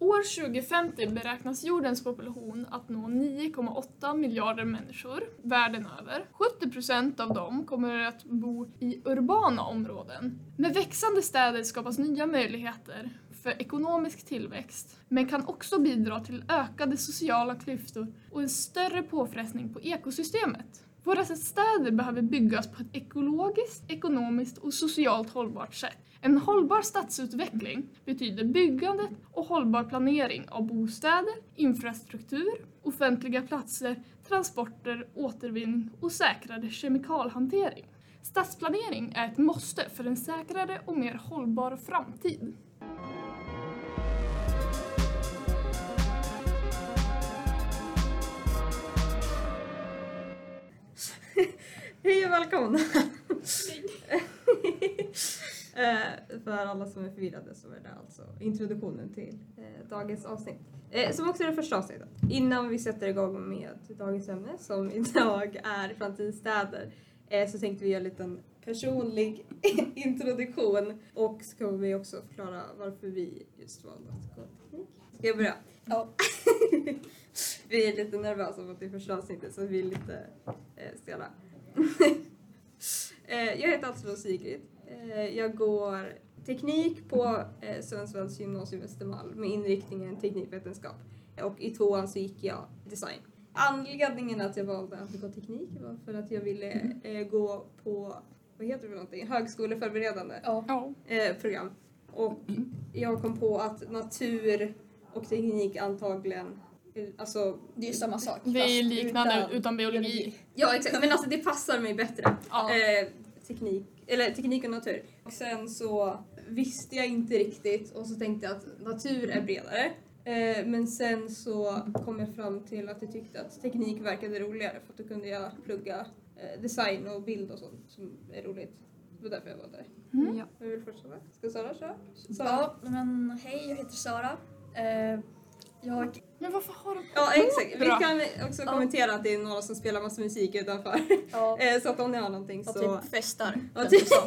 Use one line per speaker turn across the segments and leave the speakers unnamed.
År 2050 beräknas jordens population att nå 9,8 miljarder människor världen över. 70% av dem kommer att bo i urbana områden. Med växande städer skapas nya möjligheter för ekonomisk tillväxt, men kan också bidra till ökade sociala klyftor och en större påfrestning på ekosystemet. Våra städer behöver byggas på ett ekologiskt, ekonomiskt och socialt hållbart sätt. En hållbar stadsutveckling betyder byggandet och hållbar planering av bostäder, infrastruktur, offentliga platser, transporter, återvinning och säkrare kemikalhantering. Stadsplanering är ett måste för en säkrare och mer hållbar framtid.
Hej och välkomna! Eh, för alla som är förvirrade så är det alltså introduktionen till eh, dagens avsnitt. Eh, som också är det första avsnittet. Innan vi sätter igång med dagens ämne som idag är framtidens städer så tänkte vi göra en liten personlig introduktion och så kommer vi också förklara varför vi just valde att gå teknik. Ska jag börja? Ja. Vi är lite nervösa för att det är första avsnittet så vi är lite eh, stela. Eh, jag heter alltså Sigrid. Eh, Jag går teknik på eh, Sundsvalls gymnasium Östermalm med inriktningen teknikvetenskap. Och i tvåan så gick jag design. Anledningen att jag valde att gå teknik var för att jag ville eh, gå på, vad heter det för någonting, högskoleförberedande
Ja.
eh, program. Och jag kom på att natur och teknik antagligen, alltså
Det är ju samma sak.
Det är liknande
utan
utan biologi.
Ja exakt, men alltså det passar mig bättre.
Ja.
Eh, teknik, eller teknik och natur. Och sen så visste jag inte riktigt och så tänkte jag att natur är bredare. Eh, men sen så kom jag fram till att jag tyckte att teknik verkade roligare för att då kunde jag plugga eh, design och bild och sånt som är roligt. Det var därför jag var där.
Ja.
Vem vill fortsätta? Ska Sara köra?
ja, men hej, jag heter Sara. Jag...
Men varför har de
Ja exakt, vi kan också
Ja.
kommentera att det är några som spelar massa musik utanför.
Ja,
Eh, så att om ni har någonting så...
typ festar.
Ja, typ.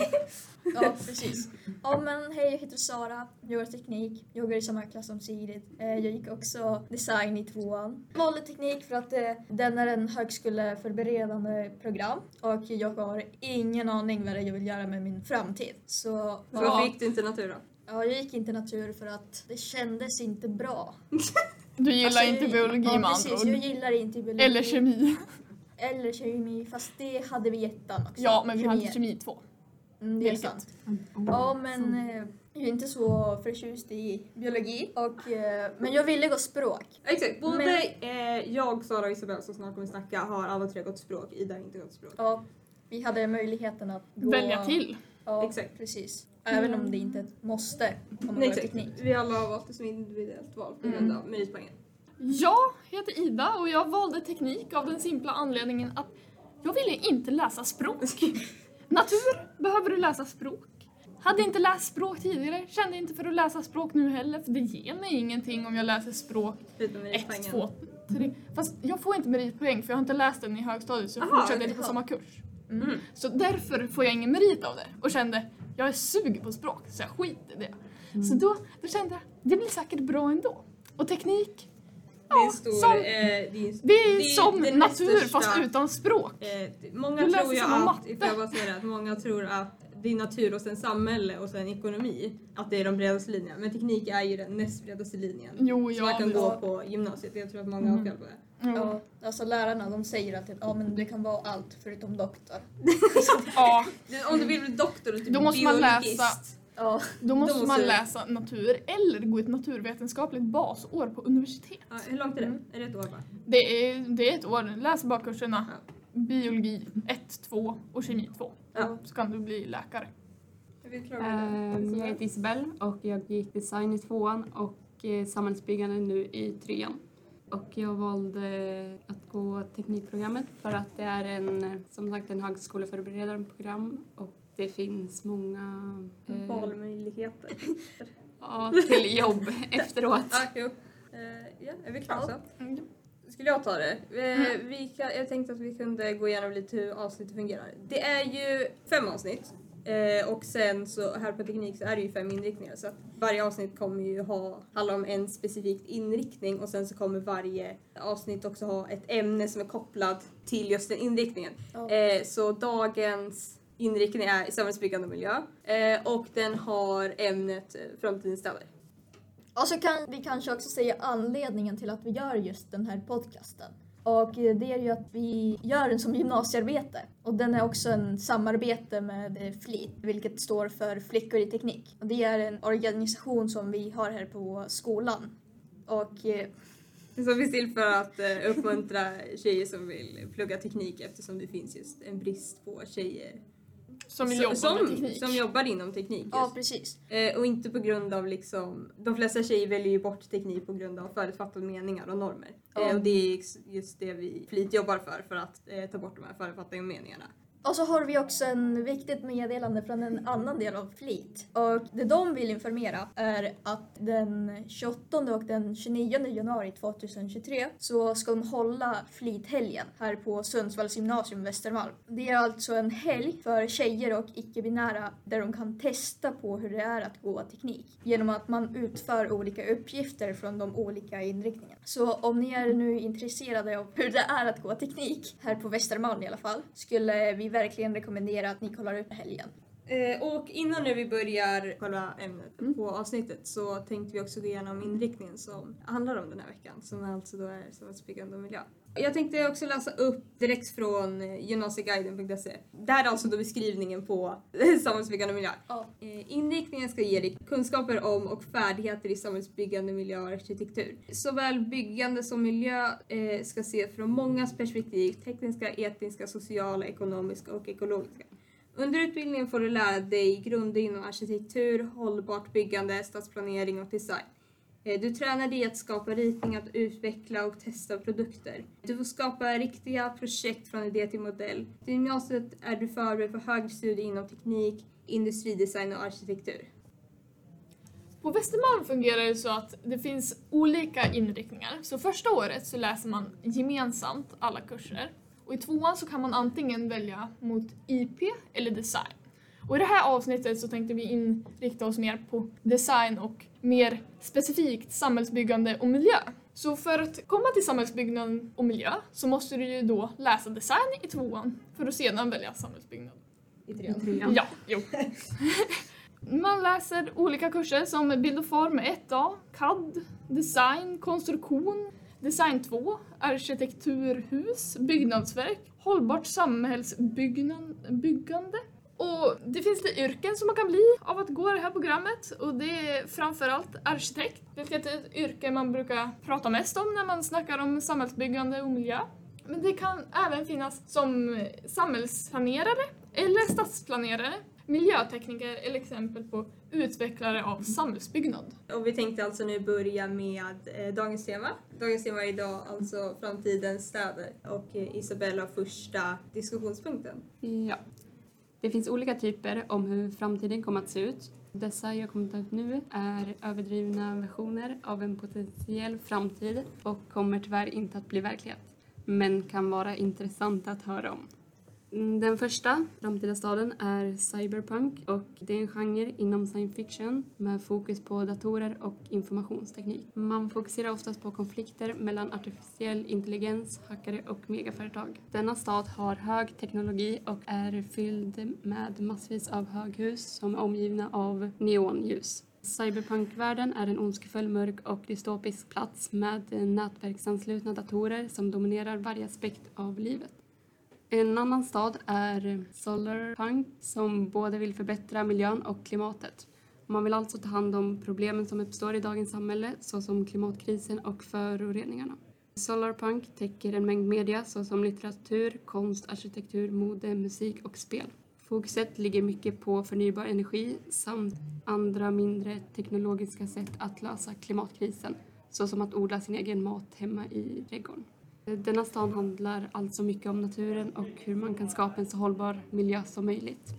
Ja, precis. Ja, men hej, jag heter Sara. Jag går teknik. Jag går i samma klass som Sigrid. Eh, jag gick också design i tvåan. Jag valde teknik för att eh, den är en högskoleförberedande program och jag har ingen aning vad jag vill göra med min framtid. Så
Så
Ja.
varför gick du inte natur då?
Ja, jag gick inte natur för att det kändes inte bra.
Du gillar
Alltså,
inte
jag-
biologi
ja,
med
precis,
andra
jag
ord.
gillar inte biologi.
Eller kemi.
Eller kemi, fast det hade vi i ettan också.
Ja, men vi
Kemi.
inte kemi 2.
Mm, det är
Vilket?
sant. Ja, men eh, jag är inte så förtjust i biologi. Och, eh, men jag ville gå språk.
Exakt, både eh, jag, Sara och Isabel som snart kommer snacka har alla tre gått språk, Ida har inte gått språk.
Ja, vi hade möjligheten att gå...
Välja till.
Ja,
Exakt.
precis. Även om det inte är ett måste om man
Nej, exakt.
teknik.
Vi alla har valt det som individuellt val på grund
Mm.
av meritpoängen.
Jag heter Ida och jag valde teknik av den simpla anledningen att jag ville inte läsa språk. Natur behöver du läsa språk. Hade inte läst språk tidigare, kände inte för att läsa språk nu heller för det ger mig ingenting om jag läser språk
Förutom
1,
meritpoängen.
2, 3. Fast jag får inte meritpoäng för jag har inte läst den i högstadiet så jag
Aha,
fortsätter inte på samma kurs.
Mm.
Mm.
Så därför får jag ingen merit av det och kände jag är sugen på språk så jag skiter i det. Så då, då kände jag det blir säkert bra ändå. Och teknik,
Det är
ja,
stor...
som,
eh, det är,
det är
det
som
näst
natur
största-
fast utan språk.
eh, många
Du
tror ju att,
matte.
ifall jag bara säger det, att många tror att det är natur och sen samhälle och sen ekonomi, att det är de bredaste linjerna. Men teknik är ju den näst bredaste linjen.
Jo,
som man
ja.
kan gå på gymnasiet. Jag tror att många har
Mm.
fel på det.
Ja.
Ja, alltså lärarna de säger att ja, men det kan vara allt förutom doktor.
ja,
Du, Om du vill bli doktor och typ
Då måste man
biologist.
läsa-
Ja,
då måste
måste
man
du-
läsa natur eller gå ett naturvetenskapligt basår på universitet.
Ja, hur långt är det?
Mm.
Är det ett år bara?
Det är, det är ett år, läs bara kurserna biologi 1, 2 och kemi 2.
Ja.
Så kan du bli läkare.
Jag
Ehm,
det.
Jag heter Isabelle och jag gick design i tvåan och eh, samhällsbyggande nu i trean. Och jag valde att gå teknikprogrammet för att det är en, som sagt, en högskoleförberedande program och det finns många eh,
Valmöjligheter.
ja, till jobb efteråt.
Ah, jo. Eh, ja, är vi klara så?
Mm.
Skulle jag ta det? Eh, vi kan, jag tänkte att vi kunde gå igenom lite hur avsnittet fungerar. Det är ju fem avsnitt Eh, och sen så här på teknik så är det ju fem inriktningar så att varje avsnitt kommer ju ha, handla om en specifik inriktning och sen så kommer varje avsnitt också ha ett ämne som är kopplat till just den inriktningen.
Ja.
Eh, så dagens inriktning är samhällsbyggande och miljö eh, och den har ämnet eh, framtidens städer.
Och så kan vi kanske också säga anledningen till att vi gör just den här podcasten. Och eh, det är ju att vi gör den som gymnasiearbete. Och den är också en samarbete med eh, FLIT, vilket står för Flickor i teknik. Och det är en organisation som vi har här på skolan. Och eh,
Som finns till för att uppmuntra tjejer som vill plugga teknik eftersom det finns just en brist på tjejer
som vill
Så-
jobba
som,
teknik.
som jobbar inom teknik. Just.
ja, precis.
Eh, och inte på grund av liksom, de flesta tjejer väljer ju bort teknik på grund av förutfattade meningar och normer.
Ja.
Eh, och det är just det vi flit jobbar för, för att eh, ta bort de här förutfattade meningarna.
Och så har vi också en viktigt meddelande från en annan del av Fleet. Och det de vill informera är att den 28 och den 29 januari 2023 så ska de hålla Fleet-helgen här på Sundsvalls gymnasium Västermalm. Det är alltså en helg för tjejer och icke-binära där de kan testa på hur det är att gå teknik genom att man utför olika uppgifter från de olika inriktningarna. Så om ni är nu intresserade av hur det är att gå teknik, här på Västermalm i alla fall, skulle vi verkligen rekommendera att ni kollar upp helgen.
Eh, och innan nu vi börjar själva ämnet på avsnittet så tänkte vi också gå igenom inriktningen som handlar om den här veckan, som alltså då är samhällsbyggande och miljö. Jag tänkte också läsa upp direkt från gymnasieguiden.se. Det här är alltså då beskrivningen på samhällsbyggande miljö.
Ja.
Eh, Inriktningen ska ge dig kunskaper om och färdigheter i samhällsbyggande, miljö och arkitektur. Såväl byggande som miljö eh, ska ses från många perspektiv, tekniska, etniska, sociala, ekonomiska och ekologiska. Under utbildningen får du lära dig grunder inom arkitektur, hållbart byggande, stadsplanering och design. Eh, du tränar dig att skapa ritningar, att utveckla och testa produkter. Du får skapa riktiga projekt från idé till modell. Till gymnasiet är du förberedd för högre studier inom teknik, industridesign och arkitektur.
På Västermalm fungerar det så att det finns olika inriktningar. Så första året så läser man gemensamt alla kurser. Och i tvåan så kan man antingen välja mot IP eller design. Och i det här avsnittet så tänkte vi inrikta oss mer på design och mer specifikt samhällsbyggande och miljö. Så för att komma till samhällsbyggnad och miljö så måste du ju då läsa design i tvåan för att sedan välja samhällsbyggnad.
I trean.
Ja, jo. Man läser olika kurser som bild och form 1A, CAD, design, konstruktion, design 2, arkitekturhus, byggnadsverk, hållbart samhällsbyggande. Och det finns det yrken som man kan bli av att gå det här programmet och det är framförallt arkitekt, vilket är ett yrke man brukar prata mest om när man snackar om samhällsbyggande och miljö. Men det kan även finnas som samhällsplanerare eller stadsplanerare, miljötekniker eller exempel på utvecklare av samhällsbyggnad.
Och vi tänkte alltså nu börja med eh, dagens tema. Dagens tema är idag alltså framtidens städer och eh, Isabella första diskussionspunkten.
Ja. Det finns olika typer om hur framtiden kommer att se ut. Dessa jag kommer ta upp nu är överdrivna versioner av en potentiell framtid och kommer tyvärr inte att bli verklighet, men kan vara intressanta att höra om. Mm, den första framtida staden är cyberpunk och det är en genre inom science fiction med fokus på datorer och informationsteknik. Man fokuserar oftast på konflikter mellan artificiell intelligens, hackare och megaföretag. Denna stad har hög teknologi och är fylld med massvis av höghus som är omgivna av neonljus. Cyberpunkvärlden är en ondskefull, mörk och dystopisk plats med nätverksanslutna datorer som dominerar varje aspekt av livet. En annan stad är Solarpunk som både vill förbättra miljön och klimatet. Man vill alltså ta hand om problemen som uppstår i dagens samhälle såsom klimatkrisen och föroreningarna. Solarpunk täcker en mängd media såsom litteratur, konst, arkitektur, mode, musik och spel. Fokuset ligger mycket på förnybar energi samt andra mindre teknologiska sätt att lösa klimatkrisen såsom att odla sin egen mat hemma i trädgården. Denna stan handlar alltså mycket om naturen och hur man kan skapa en så hållbar miljö som möjligt.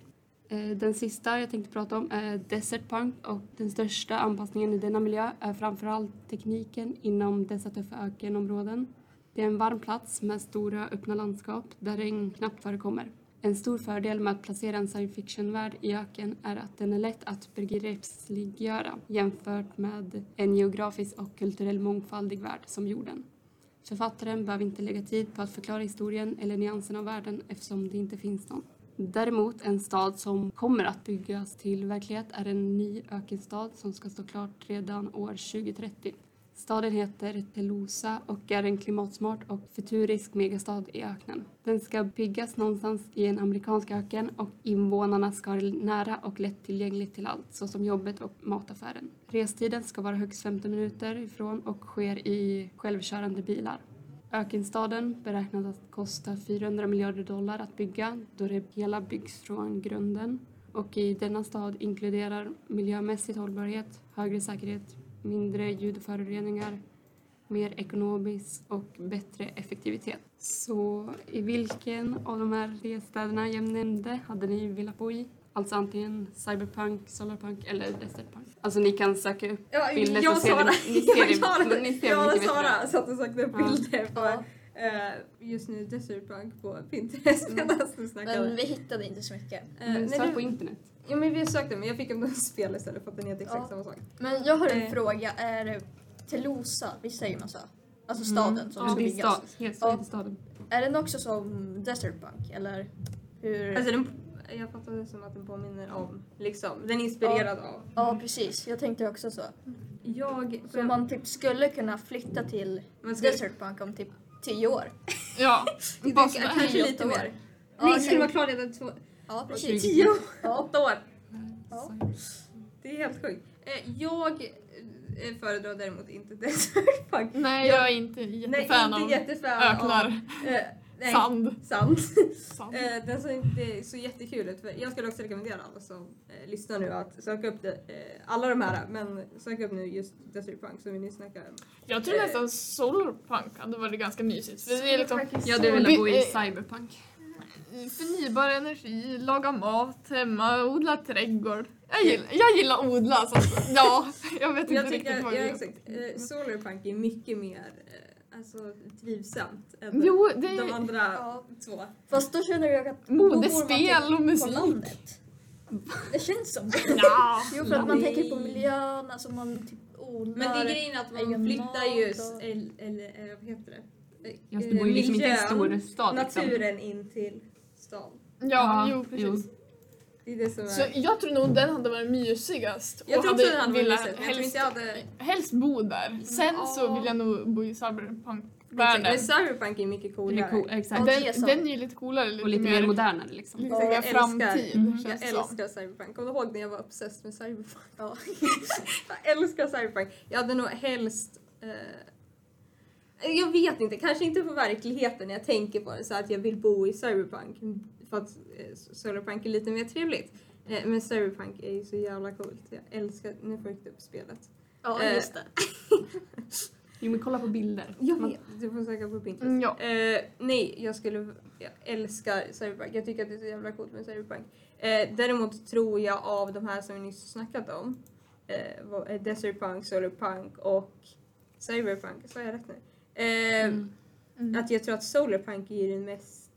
Eh, den sista jag tänkte prata om är Desert Punk och den största anpassningen i denna miljö är framförallt tekniken inom dessa tuffa ökenområden. Det är en varm plats med stora öppna landskap där regn knappt förekommer. En stor fördel med att placera en science fiction-värld i öken är att den är lätt att begreppsliggöra jämfört med en geografisk och kulturell mångfaldig värld som jorden. Författaren behöver inte lägga tid på att förklara historien eller nyanserna av världen eftersom det inte finns någon. Däremot en stad som kommer att byggas till verklighet är en ny ökenstad som ska stå klart redan år 2030. Staden heter Telosa och är en klimatsmart och futurisk megastad i öknen. Den ska byggas någonstans i en amerikansk öken och invånarna ska ha nära och lättillgängligt till allt såsom jobbet och mataffären. Restiden ska vara högst 15 minuter ifrån och sker i självkörande bilar. Ökenstaden beräknas att kosta 400 miljarder dollar att bygga då det hela byggs från grunden. Och i denna stad inkluderar miljömässig hållbarhet, högre säkerhet, mindre ljudföroreningar, mer ekonomisk och bättre effektivitet. Så i vilken av de här tre städerna jag nämnde hade ni velat bo i? Alltså antingen cyberpunk, solarpunk eller desertpunk. Alltså ni kan söka upp
Ja,
bilder
jag
så ser
Sara,
ni, ni ser,
jag,
det- ni ser
jag och. Sara satt och sökte upp
Ja.
bilder på
Ja.
eh, just nu Desert Punk på Pinterest
Mm.
medan du snackade.
Men vi hittade inte så mycket.
Eh,
Men
nej,
sök
det-
på internet.
Ja men vi sökte men jag fick något spel istället för att den heter exakt
Ja.
samma sak.
Men jag har en
Eh.
fråga. Är Telosa, visst säger man så? Alltså staden som
Ja,
ska
det är
byggas.
stad, helt
Ja.
ja. staden.
Är den också som Desert Punk eller hur?
Alltså den, jag fattar det som att den påminner om, liksom, den är inspirerad av.
ja precis, jag tänkte också så.
Jag...
Så man typ skulle kunna flytta till
skulle-
Desert Punk om typ tio år.
Ja,
det,
bara
kanske lite
år.
mer.
Ja,
Nej, skulle vara klar redan två,
Ja precis.
tio år.
Ja.
Åtta år.
Ja.
Det är helt sjukt. Eh, jag eh, föredrar däremot inte Desert Punk.
nej jag är inte
Nej,
jättefan
inte
av
jättefan
öknar.
av... Eh, nej,
Sand.
Sand.
Sand.
Eh, den ser inte så jättekul ut. Jag skulle också rekommendera alla som eh, lyssnar nu att söka upp det, eh, alla de här, men sök upp nu just Desert Punk som vi nyss snackade om.
Jag tror nästan solarpunk hade varit ganska mysigt. För det är liksom
Jag hade velat bo i
Eh,
cyberpunk.
Förnybar energi, laga mat hemma, odla trädgård. Jag gillar, jag gillar odla så att, ja, jag vet inte
Jag
riktigt vad
ja,
jag
exakt. Eh, Solarpunk är mycket mer eh, alltså, trivsamt än
Jo, det
de andra
Ja.
två.
Fast då känner jag att då
både
bor man
spel
typ
och
på
musik.
landet. Det känns som det.
Ja.
Jo för att man tänker på miljön, alltså man typ odlar.
Men det är grejen att man flyttar just, eller, eller eh, vad heter det?
Jag bor ju liksom inte i en stor stad liksom.
naturen in till stan.
Ja, jo precis.
Det är det som är...
Så jag tror nog den hade varit mysigast.
jag
och
tror också den hade varit mysigt, men jag hade...
helst bo där. Sen
Ja.
så vill jag nog bo i
Exakt, Men. Cyberpunk är mycket
Det är
coolare.
cool, exakt.
Ja, det är
Den, den är lite coolare, lite,
Och lite mer modernare liksom.
lite
Ja,
mer
jag älskar-
framtid.
Mm.
Jag älskar Cyberpunk. Kommer du ihåg när jag var obsessed med Cyberpunk?
Ja.
jag älskar Cyberpunk. Jag hade nog helst... Eh, jag vet inte, kanske inte på verkligheten när jag tänker på det så att jag vill bo i Cyberpunk. För att eh, Solarpunk är lite mer trevligt. Eh, men Cyberpunk är ju så jävla coolt. Jag älskar... Nu får jag upp spelet.
Ja
Eh,
just det.
Jo men kolla på bilder.
Jag vet, du får söka på Pinterest.
Mm, ja.
Eh, nej, jag skulle... Jag älskar Cyberpunk. Jag tycker att det är så jävla coolt med Cyberpunk. Eh, däremot tror jag av de här som vi nyss snackat om, eh, Desert Punk, Solar Punk och Cyberpunk, sa jag rätt nu? Eh,
Mm.
Mm.
Att jag tror att Solar Punk är den mest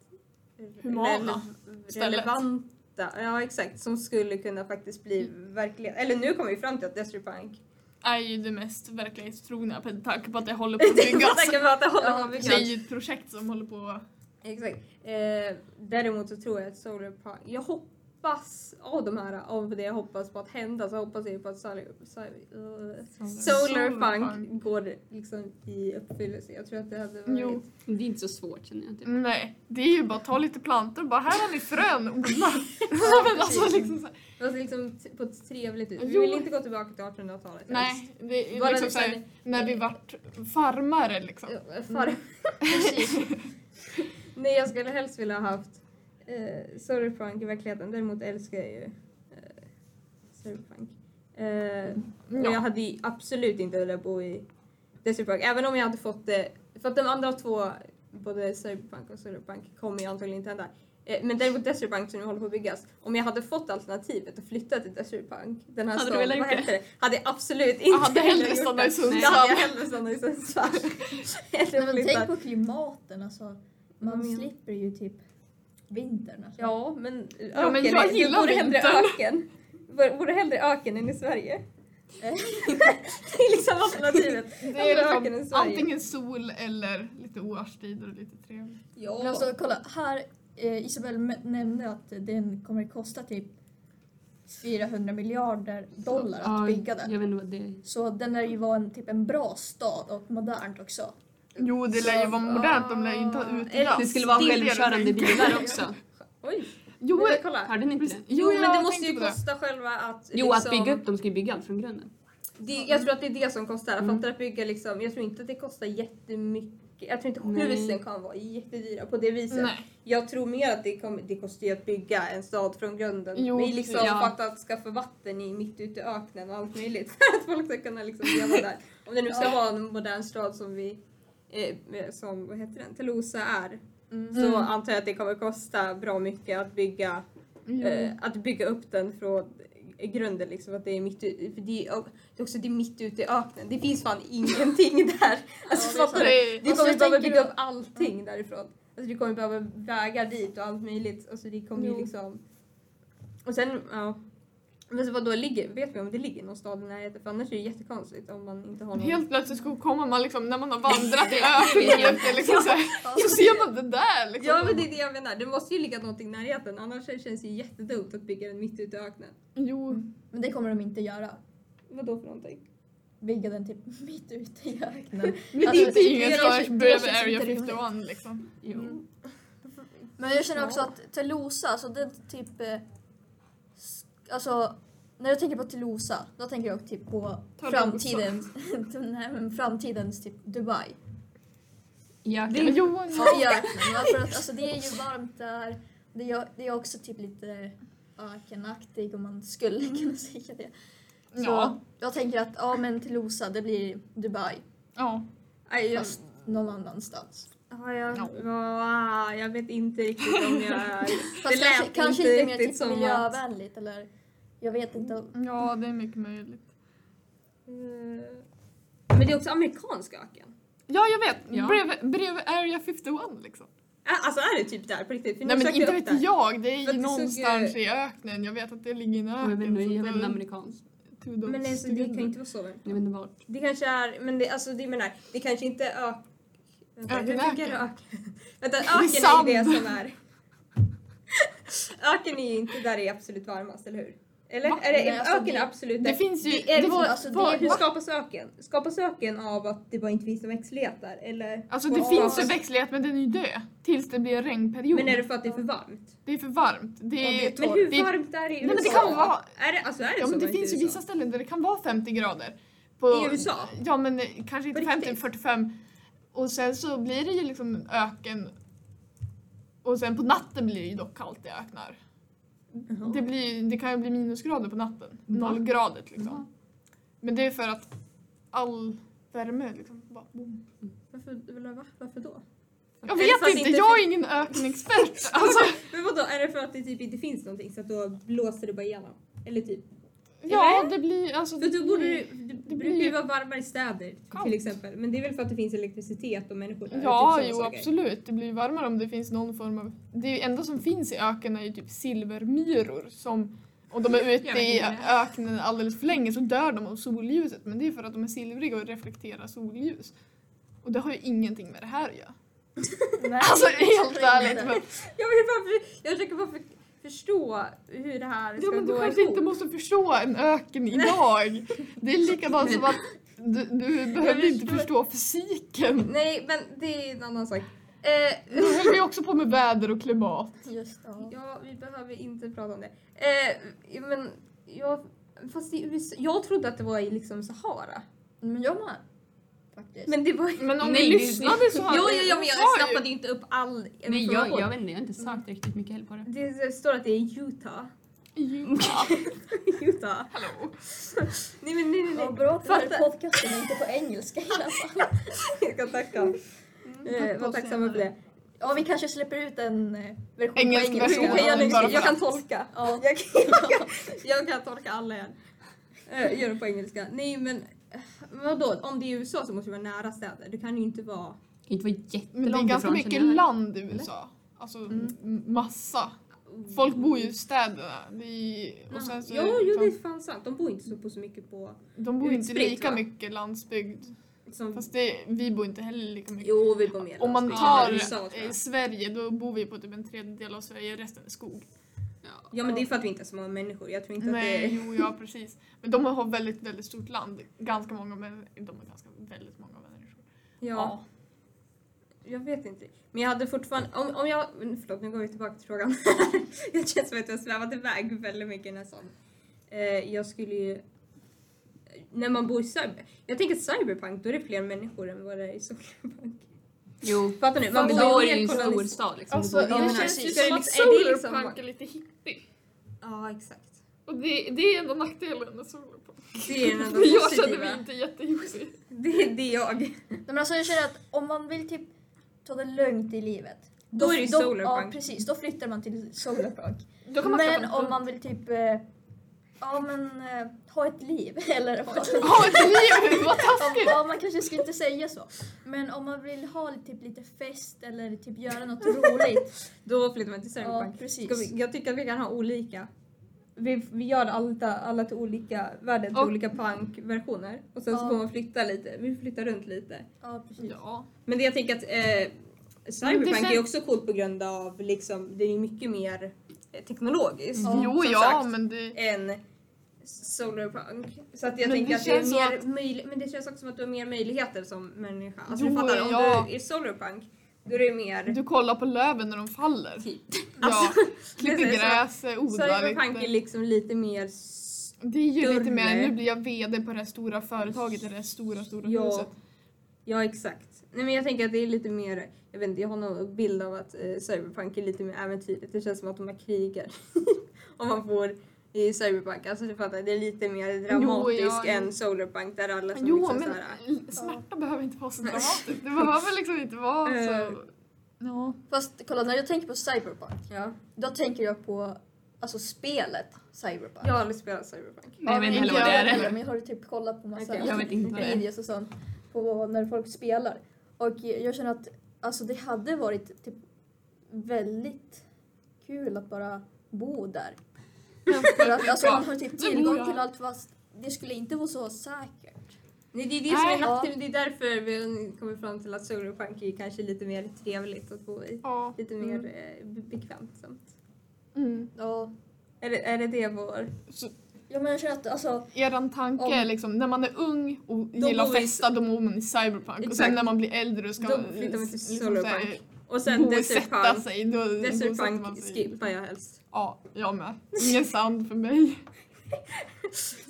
Humana stället.
relevanta, ja exakt, som skulle kunna faktiskt bli verklighet. Eller nu kommer vi fram till att Desert Punk
är ju det mest verklighetstrogna med tanke på att det håller på att byggas.
På att det håller på
Det är ju ett projekt som håller på
Exakt. Eh, däremot så tror jag att Solar Punk, jag hoppas av de här, av det jag hoppas på att hända så hoppas jag på att Solar, Solar, uh, Solar Punk går liksom i uppfyllelse. Jag tror att det hade varit...
Jo.
Det är inte så svårt känner jag. Typ.
Nej, det är ju bara att ta lite plantor och bara här har ni frön, odla. Men alltså liksom så här,
Alltså liksom t- på ett trevligt ut. Vi vill inte gå tillbaka till 1800-talet.
nej, det är
Bara
liksom
det
så här,
sen-
när vi vart farmare liksom.
Ja, Far...
Precis.
Nej, jag skulle helst vilja ha haft eh, Solarpunk i verkligheten. Däremot älskar jag ju eh, Solarpunk. Eh, och jag
Ja.
hade ju absolut inte velat bo i Desertpunk. Även om jag hade fått det. För att de andra två, både Cyberpunk och Solarpunk, kommer ju antagligen inte hända. Eh, men däremot Desertpunk som nu håller på att byggas. Om jag hade fått alternativet att flytta till Desertpunk, den här
Hade
staden, vad heter det? Hade jag absolut inte
Jag hade hellre
velat gjort
stannat i
det.
Sundsvall.
Jag hade hellre stannat i Sundsvall.
Nej, men tänk på klimaten alltså. Man
du?
slipper ju typ vintern. Alltså.
Ja, men öken,
Ja, men jag
är- det
gillar
vore hellre
vintern.
öken. Hellre öken än i Sverige. det är liksom alternativet.
Det är
öken än
liksom
Sverige.
antingen sol eller lite årstider och lite trevligt.
Ja.
Men alltså kolla, här eh, Isabel nämnde att den kommer kosta typ 400 miljarder dollar att
Ja,
bygga den.
Jag vet inte vad det är.
Så den lär ju vara en, typ en bra stad och modernt också.
Jo, det lär ju vara modernt, de lär ju inte ha
Ah,
utedass.
Det skulle vara
Det är det jag
självkörande
tänker.
bilar också.
Oj,
Jo,
men kolla.
Hörde ni inte det?
Jo, men det
jag
måste ju
tänkte på det.
kosta själva att...
Jo, att
liksom-
bygga upp dem ska ju bygga allt från grunden.
Det, jag tror att det är det som kostar. Jag
Mm.
fattar att bygga liksom, jag tror inte att det kostar jättemycket. Jag tror inte
Nej.
husen kan vara jättedyra på det viset.
Nej.
Jag tror mer att det, kommer, det kostar ju att bygga en stad från grunden.
Jo,
det är liksom
ja.
för att, att skaffa vatten i mitt ute i öknen och allt möjligt. För att folk ska kunna liksom leva där. Om det nu ska
Ja.
vara en modern stad som vi, eh, som vad heter den, Telosa är.
Mm.
Så
Mm.
antar jag att det kommer kosta bra mycket att bygga
Jo.
eh, att bygga upp den från grunden liksom att det är mitt för det är, det är också det är mitt ute i öknen. Det finns fan ingenting där. Alltså
det är
fattar du? Du kommer behöva bygga upp allting därifrån. Alltså du kommer behöva vägar dit och allt möjligt. Alltså det kommer ju liksom... Och sen, ja. Men så vadå, ligger, vet vi om det ligger någon stad i närheten? För annars är det jättekonstigt om man inte har någon...
Helt plötsligt så kommer man liksom, när man har vandrat i öknen liksom så, här, så ser man det där liksom.
Ja men det är det jag menar, det måste ju ligga någonting i närheten annars känns det ju jättedumt att bygga den mitt ute i öknen.
Jo.
Men det kommer de inte göra.
Vadå för någonting?
Bygga den typ mitt ute i öknen.
Men det
Alltså, det
förrän
känns-
bredvid Area
inte rimligt.
51 liksom.
Jo.
Mm.
Men jag känner också att Telosa, alltså det är typ... Alltså, när jag tänker på Telosa, då tänker jag typ på
Tolosa.
framtidens, nej, men framtidens typ Dubai.
Ja,
Det, jo,
Ja, i öknen. Ja, för att, alltså, det är ju varmt där. Det är, det är också typ lite ökenaktigt om man skulle kunna säga det. Så
ja.
jag tänker att ja men Telosa, det blir Dubai.
ja.
Nej,
Fast någon annanstans.
Ja, jag,
Ja.
ja, jag vet inte riktigt om jag...
Fast
lät
kanske, kanske
inte
mer
riktigt
typ
som att-
miljövänligt eller jag vet inte.
ja, det är mycket möjligt.
Eh, Men det är också amerikansk öken.
Ja, jag vet.
Ja.
Bredvid, bredvid Area 51 liksom.
Ä- Alltså är det typ där på riktigt? För
Nej men inte vet
det.
jag, det är ju
att det såg
någonstans
ju-
i öknen. Jag vet att det ligger i en öken.
jag vet inte, jag vet
det-
inte amerikanskt.
kudos
Men alltså, det kan inte vara så väl?
Jag vet inte vart.
Det kanske är, men det, alltså det menar, det kanske inte är ök... Vänta, hur funkar
öken.
Vänta,
är
öken är ju det som är... öken är ju inte där det är absolut varmast, eller hur? Eller?
Va?
Är det,
Nej, alltså,
öken är
det-
absolut
Det finns ju...
Det är,
det,
alltså, det är-
hur skapas öken? Skapas öken av att det bara inte finns någon växtlighet där? Eller?
alltså det finns ju växtlighet men den är ju död. Tills det blir en regnperiod.
Men är det för att det är för varmt?
Det är för varmt. Det
Ja, det
är,
är
Men hur
är-
varmt är det i
Nej, men det
USA?
kan vara-
Är det, alltså är det
Ja men det finns ju
USA?
vissa ställen där det kan vara 50 grader. På,
I USA?
Ja men kanske inte
På
50,
riktigt?
45. Och sen så blir det ju liksom en öken. Och sen på natten blir det ju dock kallt i öknar.
Jaha.
Det, blir, det kan ju bli minusgrader på natten.
Va?
Nollgradigt liksom.
Va?
Men det är för att all värme liksom bara boom.
Varför, eller va? Varför då?
Jag vet inte,
inte
jag är ingen ökenexpert. Alltså,
Men vadå, är det för att det typ inte finns någonting så att då blåser det bara igenom? Eller typ?
Ja det blir alltså.
För då borde det,
blir-
det,
det
brukar ju
blir-
vara varmare i städer
Kallt.
till exempel. Men det är väl för att det finns elektricitet och människor där?
Ja,
typ sådana
jo
saker.
absolut. Det blir varmare om det finns någon form av... Det enda som finns i öknen är ju typ silvermyror som om de är
Jag
ute
vet
i
inte det.
öknen alldeles för länge så dör de av solljuset men det är för att de är silvriga och reflekterar solljus. Och det har ju ingenting med det här att göra.
Nej,
Alltså
det
helt ärligt. Men,
Jag, vill bara, för- jag försöker bara för, förstå hur det här ska
ja, men du
gå
kanske
ihop.
inte måste förstå en öken idag. Det är likadant som att du, du behöver inte förstå fysiken.
Nej, men det är en annan sak. Eh,
Nu höll vi också på med väder och klimat.
Just ja.
ja, vi behöver inte prata om det. Eh, men jag, fast i USA, jag trodde att det var i liksom Sahara.
Men jag med. Faktiskt.
Men det var
Men om ni lyssnade så
Jo,
hade
jo, jo, men jag
sa ju-
snappade ju inte upp all
Nej, jag, jag vet inte, jag har inte sökt riktigt mycket heller på det.
Det, det står att det är Utah.
Utah.
Utah.
Hallå.
Nej men nej nej
Vad
nej.
bra att den här
Fatta.
podcasten är inte på engelska i alla fall.
Jag kan tacka. Eh, var tacksamma för det.
Ja, vi kanske släpper ut en eh, version
Engelsk
på engelska.
version.
Jag,
bara
jag,
för
kan
att.
tolka.
Ja.
Jag, kan, jag kan tolka alla igen. Eh, Gör det på engelska. Nej men vadå, om det är USA så måste det vara nära städer. Det kan ju inte vara...
Det kan inte vara
Men det är
jättelångt
ganska mycket
jag.
land i USA. Alltså
Mm.
massa. Folk bor ju i städerna. Är, och sen så,
Jo, jo, det är fan sant. De bor inte så, på så mycket på...
de bor ju inte
utspritt,
lika
va?
mycket landsbygd.
Som,
Fast det, vi bor inte heller lika mycket.
jo, vi bor mer
Om man tar
USA, jag.
eh, Sverige då bor vi på typ en tredjedel av Sverige, resten är skog.
Ja, men det är för att vi inte är så många människor. Jag tror inte
Nej,
att det är...
jo, ja precis. Men de har väldigt, väldigt stort land. Ganska många, men de är ganska väldigt många människor.
Ja, jag vet inte. Men jag hade fortfarande... Om, om jag... Förlåt, nu går vi tillbaka till frågan. jag känns som att jag har svävat iväg väldigt mycket nästan. Eh, jag skulle ju... När man bor i cyber... Jag tänker cyberpunk, då är det fler människor än vad det är i cyberpunk.
Jo.
Fattar ni?
Man
bor
i en
mer
stor
kolonist-
stad liksom.
Alltså,
ja,
det
men
känns ju som att
liksom- liksom-
Solarpunk är lite hippie.
Ja, exakt.
Och det, det är ändå nackdelen med Solarpunk.
Det är den enda
Men jag känner mig inte jättejoxig.
Det, det är jag.
Nej, men alltså jag känner att om man vill typ ta det lugnt i livet.
Då är det
Ja
Solarpunk.
precis, då flyttar man till Solarpunk.
Då
Men
en
om man vill typ eh, Ja men eh, ha ett liv eller vad?
Ha ett liv, vad taskigt!
Ja, man kanske skulle inte säga så. Men om man vill ha typ lite fest eller typ göra något roligt.
Då flyttar man till
Ja,
cyberpunk.
precis.
Ska vi, jag tycker att vi kan ha olika. Vi, vi gör alla, alla till olika världar till
Och-
olika punkversioner. Och sen så
Ja.
får man flytta lite. Vi flyttar runt lite.
Ja, precis.
Ja.
Men det jag tänker att eh,
Men
cyberpunk
det
är också coolt på grund av liksom, det är mycket mer eh, teknologiskt.
Ja,
jo,
som
ja,
sagt.
men det...
än solarpunk. Så att jag
Men
tänker att det är mer
att-
möjligt, men det känns också som att du har mer möjligheter som människa. Alltså
Jo,
du fattar, om
ja.
du är solarpunk, då är det mer
Du kollar på löven när de faller.
typ.
Ja, klipper
är
gräs, eh, odlar
Cyberpunk är
lite.
liksom lite mer s-
Det är ju lite
större.
mer, nu blir jag VD på det här stora företaget det här stora, stora
Ja.
huset.
Ja exakt. Nej men jag tänker att det är lite mer, jag vet inte, jag har någon bild av att eh, cyberpunk är lite mer äventyrligt. Det känns som att de har krigar. Om man får i cyberpunk, alltså du fattar, det är lite mer dramatiskt
ja, jo.
än solarpunk där alla som
Jo,
liksom
men
såhär,
smärta behöver inte vara så dramatiskt. Det behöver liksom inte vara
Eh.
så... Ja.
Fast kolla, när jag tänker på Cyberpunk,
ja.
då tänker jag på alltså spelet Cyberpunk.
Jag har aldrig spelat cyberpunk.
Nej, jag vet inte heller vad det
jag
är.
heller.
Men jag har typ kollat på massa
Okej.
Jag vet inte
videos och sånt på när folk spelar. Och jag känner att alltså, det hade varit typ väldigt kul att bara bo där. För att alltså, man har typ tillgång till allt fast det skulle inte vara så säkert.
Nej, det är det som är nackdelen. Det är därför vi kommer fram till att solarpunk är kanske lite mer trevligt att bo i.
ja.
Lite mer
Mm.
eh, be- bekvämsamt.
Mm.
Ja.
Är det, är det det vår...
Så
ja men jag känner att alltså,
eran tanke
Om-
är liksom, när man är ung och gillar att festa då bor man i cyberpunk. Och
Exakt.
sen när man blir äldre och ska
Då flyttar man till
liksom
solarpunk. Och sen
bosätta sig. Då
skippar jag helst.
Ja, jag med. Ingen sand för mig.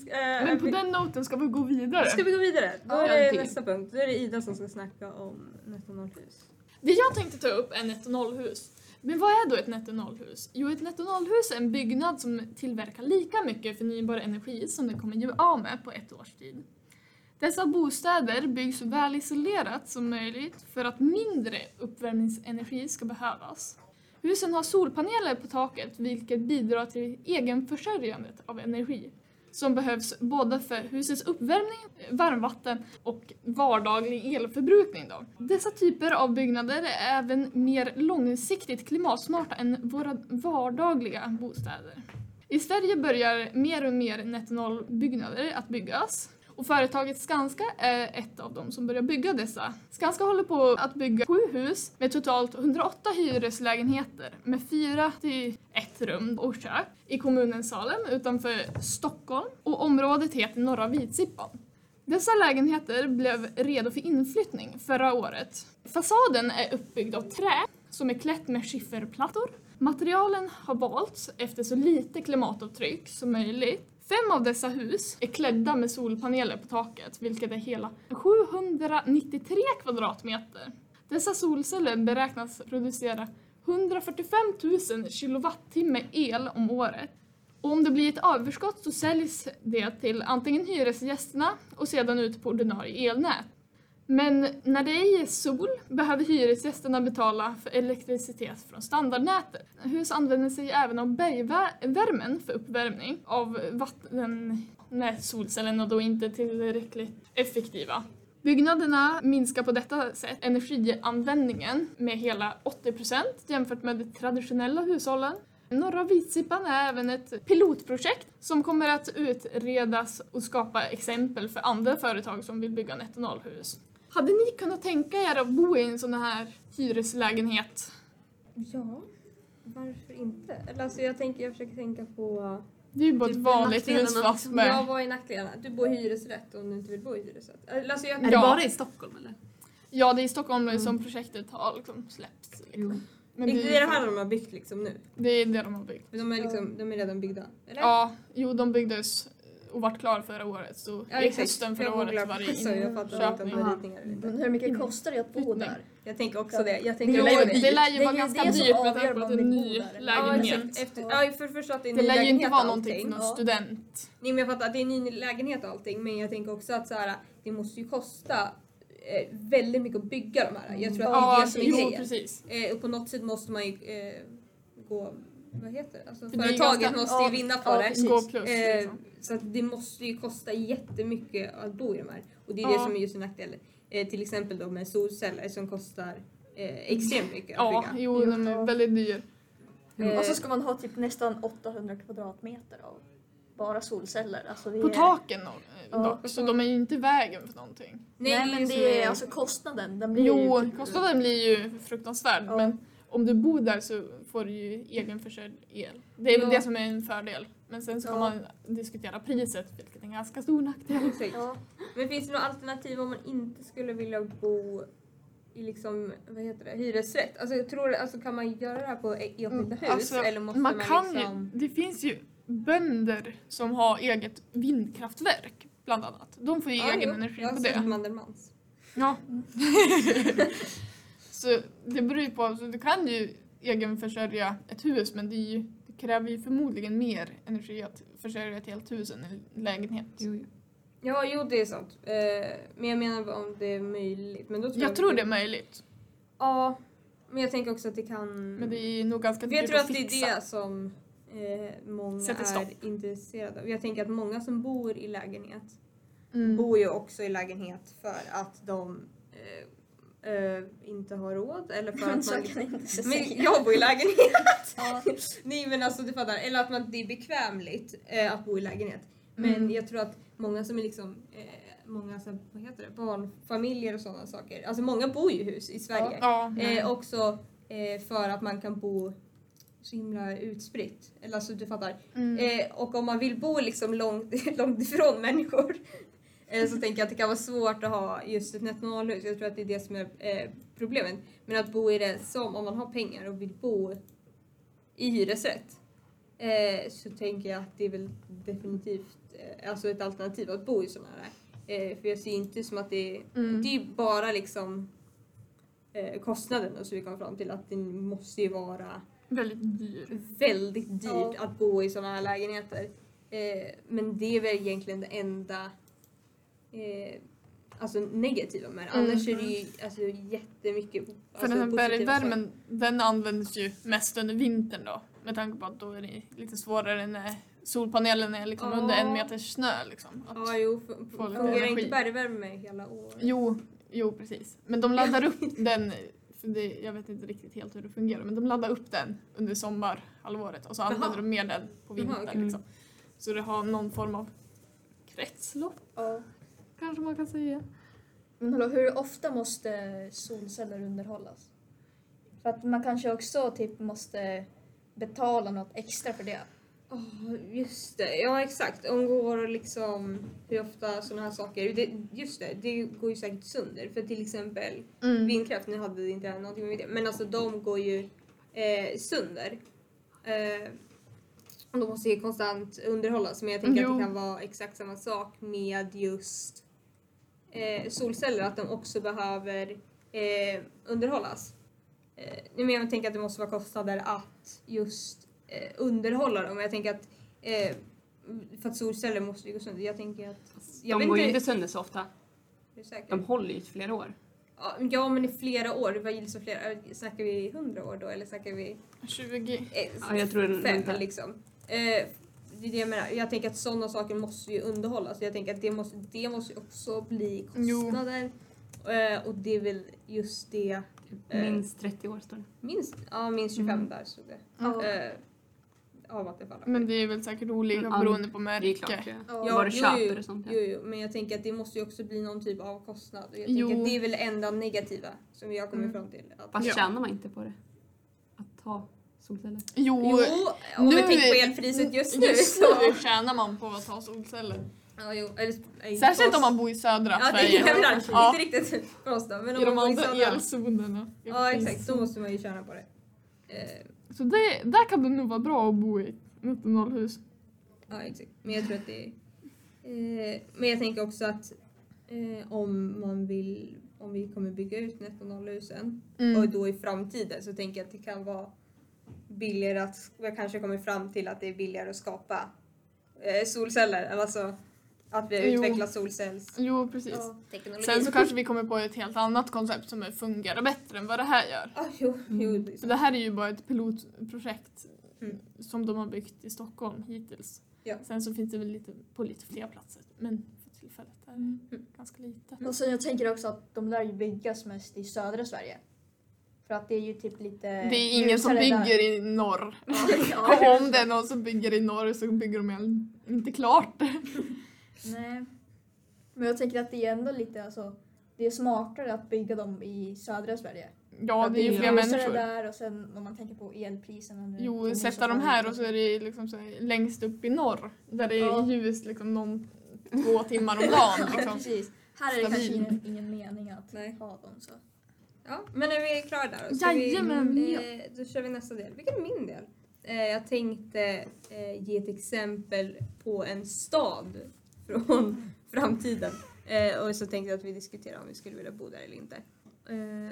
Eh,
Men på den noten ska vi gå vidare.
Ska vi gå vidare? Då
Ja,
är det nästa punkt. Då är det Ida som ska snacka om netto-nollhus.
Det jag tänkte ta upp är netto nollhus. Men vad är då ett netto nollhus? Jo, ett netto nollhus är en byggnad som tillverkar lika mycket förnybar energi som den kommer ge av med på ett års tid. Dessa bostäder byggs så väl isolerat som möjligt för att mindre uppvärmningsenergi ska behövas. Husen har solpaneler på taket vilket bidrar till egenförsörjandet av energi som behövs både för husets uppvärmning, varmvatten och vardaglig elförbrukning. Då. Dessa typer av byggnader är även mer långsiktigt klimatsmarta än våra vardagliga bostäder. I Sverige börjar mer och mer nettonollbyggnader att byggas och företaget Skanska är ett av dem som börjar bygga dessa. Skanska håller på att bygga sju hus med totalt 108 hyreslägenheter med fyra till ett rum och kök i kommunen Salem utanför Stockholm och området heter Norra Vitsippan. Dessa lägenheter blev redo för inflyttning förra året. Fasaden är uppbyggd av trä som är klätt med skifferplattor. Materialen har valts efter så lite klimatavtryck som möjligt. Fem av dessa hus är klädda med solpaneler på taket, vilket är hela 793 kvadratmeter. Dessa solceller beräknas producera 145 000 kilowattimme el om året. Och om det blir ett överskott så säljs det till antingen hyresgästerna och sedan ut på ordinarie elnät. Men när det är sol behöver hyresgästerna betala för elektricitet från standardnätet. Hus använder sig även av bergvärmen för uppvärmning av vatten när solcellerna då inte är tillräckligt effektiva. Byggnaderna minskar på detta sätt energianvändningen med hela 80 procent jämfört med de traditionella hushållen. Norra Vitsippan är även ett pilotprojekt som kommer att utredas och skapa exempel för andra företag som vill bygga nettonollhus. Hade ni kunnat tänka er att bo i en sån här hyreslägenhet?
Ja, varför inte? Eller alltså jag, tänker, jag försöker tänka på...
Det är ju bara ett
är
vanligt hus fast
liksom.
med...
Ja, vad är nackdelarna? Du bor i hyresrätt om du inte vill bo i hyresrätt. Eller Alltså jag,
Är det bara i Stockholm eller?
Ja, det är i Stockholm
Mm.
som projektet har liksom släppts.
Jo.
Men
det
det,
är det här de har byggt liksom nu.
det är det de har byggt.
För de är, liksom, de är redan byggda. Eller?
Ja, jo de byggdes och vart klar förra året så
Ja,
i
exakt.
hösten förra
Jag
året var det
det
inköpning.
Men hur mycket kostar det att bo där?
Jag tänker också det. Jag
Det
tänker
Jo,
lär
det lär ju
det
vara ganska
det
dyrt med tanke på att det är
man
en ny lägenhet.
Efter, ja, för det första att det är en
Det
ny
lär ju inte
lägenhet
vara någonting för någon student.
Nej men jag fattar att det är en ny lägenhet och allting men jag tänker också att så här, det måste ju kosta eh, väldigt mycket att bygga de här. Jag tror att det är det som är grejen. Eh, och på något sätt måste man ju eh, gå, vad heter det? Alltså,
Det
företaget
ganska-
måste ju vinna på
ja,
det.
plus
Eh,
liksom.
så att det måste ju kosta jättemycket att bo i de här. Och det är
Ja.
det som är just en nackdel. Eh, till exempel då med solceller som kostar eh, extremt mycket att
Ja,
bygga.
jo de är väldigt dyr.
Eh,
Och så ska man ha typ nästan 800 kvadratmeter av bara solceller. Alltså det
På
är...
taken då,
Ja,
dock, så de är ju inte i vägen för någonting.
Nej, men
som
det är alltså kostnaden. Den blir ju
Jo,
typ-
kostnaden blir ju fruktansvärd
Ja.
men om du bor där så får du ju egenförsörjd el. Det är väl
Ja.
det som är en fördel. Men sen ska
Ja.
man diskutera priset, vilket är en ganska stor nackdel.
Ja.
Men finns det några alternativ om man inte skulle vilja bo i liksom, vad heter det, hyresrätt? Alltså, jag tror, alltså kan man göra det här på enskilda hus?
Alltså,
eller måste
man
man,
kan
liksom...
ju, det finns ju bönder som har eget vindkraftverk bland annat. De får ju
Ja,
egen
jo,
energi
jag
på det.
Mandelmans.
Ja. så det beror ju på, så du kan ju egenförsörja ett hus men det, ju, det kräver ju förmodligen mer energi att försörja ett helt hus än en lägenhet.
Jo, jo.
Ja, jo det är sant. Eh, men jag menar om det är möjligt. Men då tror
Jag tror det är möjligt,
Ja, men jag tänker också att det kan...
men det är nog ganska
För jag
dyrt
tror
att
att det
fixa.
är det som eh, många är intresserade av. Jag tänker att många som bor i lägenhet
Mm.
bor ju också i lägenhet för att de eh, eh, inte har råd eller för att man...
kan inte
Men jag bor i lägenhet!
Ja.
Nej men alltså du fattar, eller att man, det är bekvämligt eh, att bo i lägenhet. Men
Mm.
jag tror att många som är liksom, eh, många så, vad heter det, barnfamiljer och sådana saker. Alltså många bor ju i hus i Sverige.
Ja,
Eh, också eh, för att man kan bo så himla utspritt. Eller alltså du fattar.
mm.
Eh, och om man vill bo liksom långt, långt ifrån människor så tänker jag att det kan vara svårt att ha just ett nationalhus. Jag tror att det är det som är eh, problemet. Men att bo i det som, om man har pengar och vill bo i hyresrätt eh, så tänker jag att det är väl definitivt eh, alltså ett alternativ att bo i sådana här. Eh, för jag ser inte som att det är,
Mm.
det är ju bara liksom eh, kostnaden och så vi kommer fram till att det måste ju vara
Väldigt dyr.
väldigt dyrt
Ja.
att bo i sådana här lägenheter. Eh, men det är väl egentligen det enda eh, alltså negativa med det.
Mm.
Annars är det ju alltså, jättemycket
För
alltså,
den här bergvärmen, den används ju mest under vintern då. Med tanke på att då är det lite svårare när solpanelen är liksom
Ja.
under en meters snö. Liksom. Att.
Ja, jo. Fungerar inte bergvärme hela året?
Jo, jo, precis. Men de laddar upp den, för det, jag vet inte riktigt helt hur det fungerar, men de laddar upp den under sommarhalvåret och så använder de mer den på vintern.
okej.
Liksom. Så det har någon form av kretslopp,
Ja.
Kanske man kan säga.
Men hallå, hur ofta måste solceller underhållas? För att man kanske också typ måste betala något extra för det.
Ja, just det. Ja, exakt. Om går liksom hur ofta sådana här saker. Det, just det, det går ju säkert sönder. För till exempel
Mm.
vindkraft, nu hade det inte någonting med det, men alltså de går ju eh, sönder. Eh, och de måste ju konstant underhållas. Men jag tänker att
Jo.
det kan vara exakt samma sak med just eh, solceller, att de också behöver eh, underhållas. Eh, men jag tänker att det måste vara kostnader att just eh, underhålla dem. Jag tänker att eh, för att solceller måste ju gå sönder. Jag tänker att... Jag
De går ju
inte-
sönder så ofta. De håller ju i flera år.
Ja, men i flera år. Vad gills flera? äh, Snackar vi hundra år då eller snackar vi
20.
eh,
Ja, jag tror det är
fem liksom? Eh, det är det jag menar. Jag tänker att sådana saker måste ju underhållas. Jag tänker att det måste, det måste ju också bli kostnader. Eh, och det är väl just det. Eh,
Minst 30 år står det.
Minst, ja, minst 25
Mm.
där stod det.
Ja.
Eh, av Vattenfall.
Men det är väl säkert olika
all-
beroende på
Det är
märke.
klart. Ja.
Ja.
Vad du
jo,
köper
jo,
och sånt.
Jo,
Ja.
jo, men jag tänker att det måste ju också bli någon typ av kostnad. Och jag
Jo.
tänker att det är väl det enda negativa som har kommit
Mm.
fram till. Att,
Fast
Ja.
tjänar man inte på det? Att ha solceller?
Jo,
jo, om
nu
vi tänker på
är-
elpriset just nu
just
så...
nu tjänar man på att ha solceller.
Ja, jo, eller,
Särskilt
för
om
oss.
man bor i södra
Ja, det
Sverige.
är jag
Ja.
Inte riktigt för oss då, men om
I de
man bor i
andra elzonerna.
Ja, exakt. Då måste man ju tjäna på det. Eh,
Så det, där kan det nog vara bra att bo i ett 19-hus.
Ja, exakt. Men jag tror att det är... Eh, men jag tänker också att eh, om man vill, om vi kommer bygga ut netto noll-husen och
Mm.
då i framtiden så tänker jag att det kan vara billigare att, jag kanske kommer fram till att det är billigare att skapa eh, solceller. Alltså att vi
Jo.
utvecklar solcellsteknologi.
Jo, precis.
Ja.
Sen så kanske vi kommer på ett helt annat koncept som fungerar bättre än vad det här gör.
Ah, jo, jo, det är
För
så.
det här är ju bara ett pilotprojekt
Mm.
som de har byggt i Stockholm hittills.
Ja.
Sen så finns det väl lite, på lite fler platser, men för tillfället är det
Mm.
ganska litet.
Och sen jag tänker också att de lär ju byggas mest i södra Sverige. För att det är ju typ lite...
Det är ingen som bygger i norr.
Ja.
Om det är någon som bygger i norr så bygger de inte klart.
Nej. Men jag tänker att det är ändå lite alltså, det är smartare att bygga dem i södra Sverige.
Ja, det är ju fler människor.
där och sen om man tänker på elpriserna nu.
Jo,
de
sätta dem här och så är det liksom så här, längst upp i norr. Där det är
Ja.
ljus liksom någon två timmar om dagen.
Ja,
Liksom.
precis. Här är det kanske
Stabil.
ingen, ingen mening att
Nej.
ha dem så.
Ja, men är vi klara där? då? Ska
Jajamän,
vi,
ja.
eh, Då kör vi nästa del. Vilken är min del? Eh, jag tänkte eh, ge ett exempel på en stad från framtiden. Och så tänkte jag att vi diskuterar om vi skulle vilja bo där eller inte.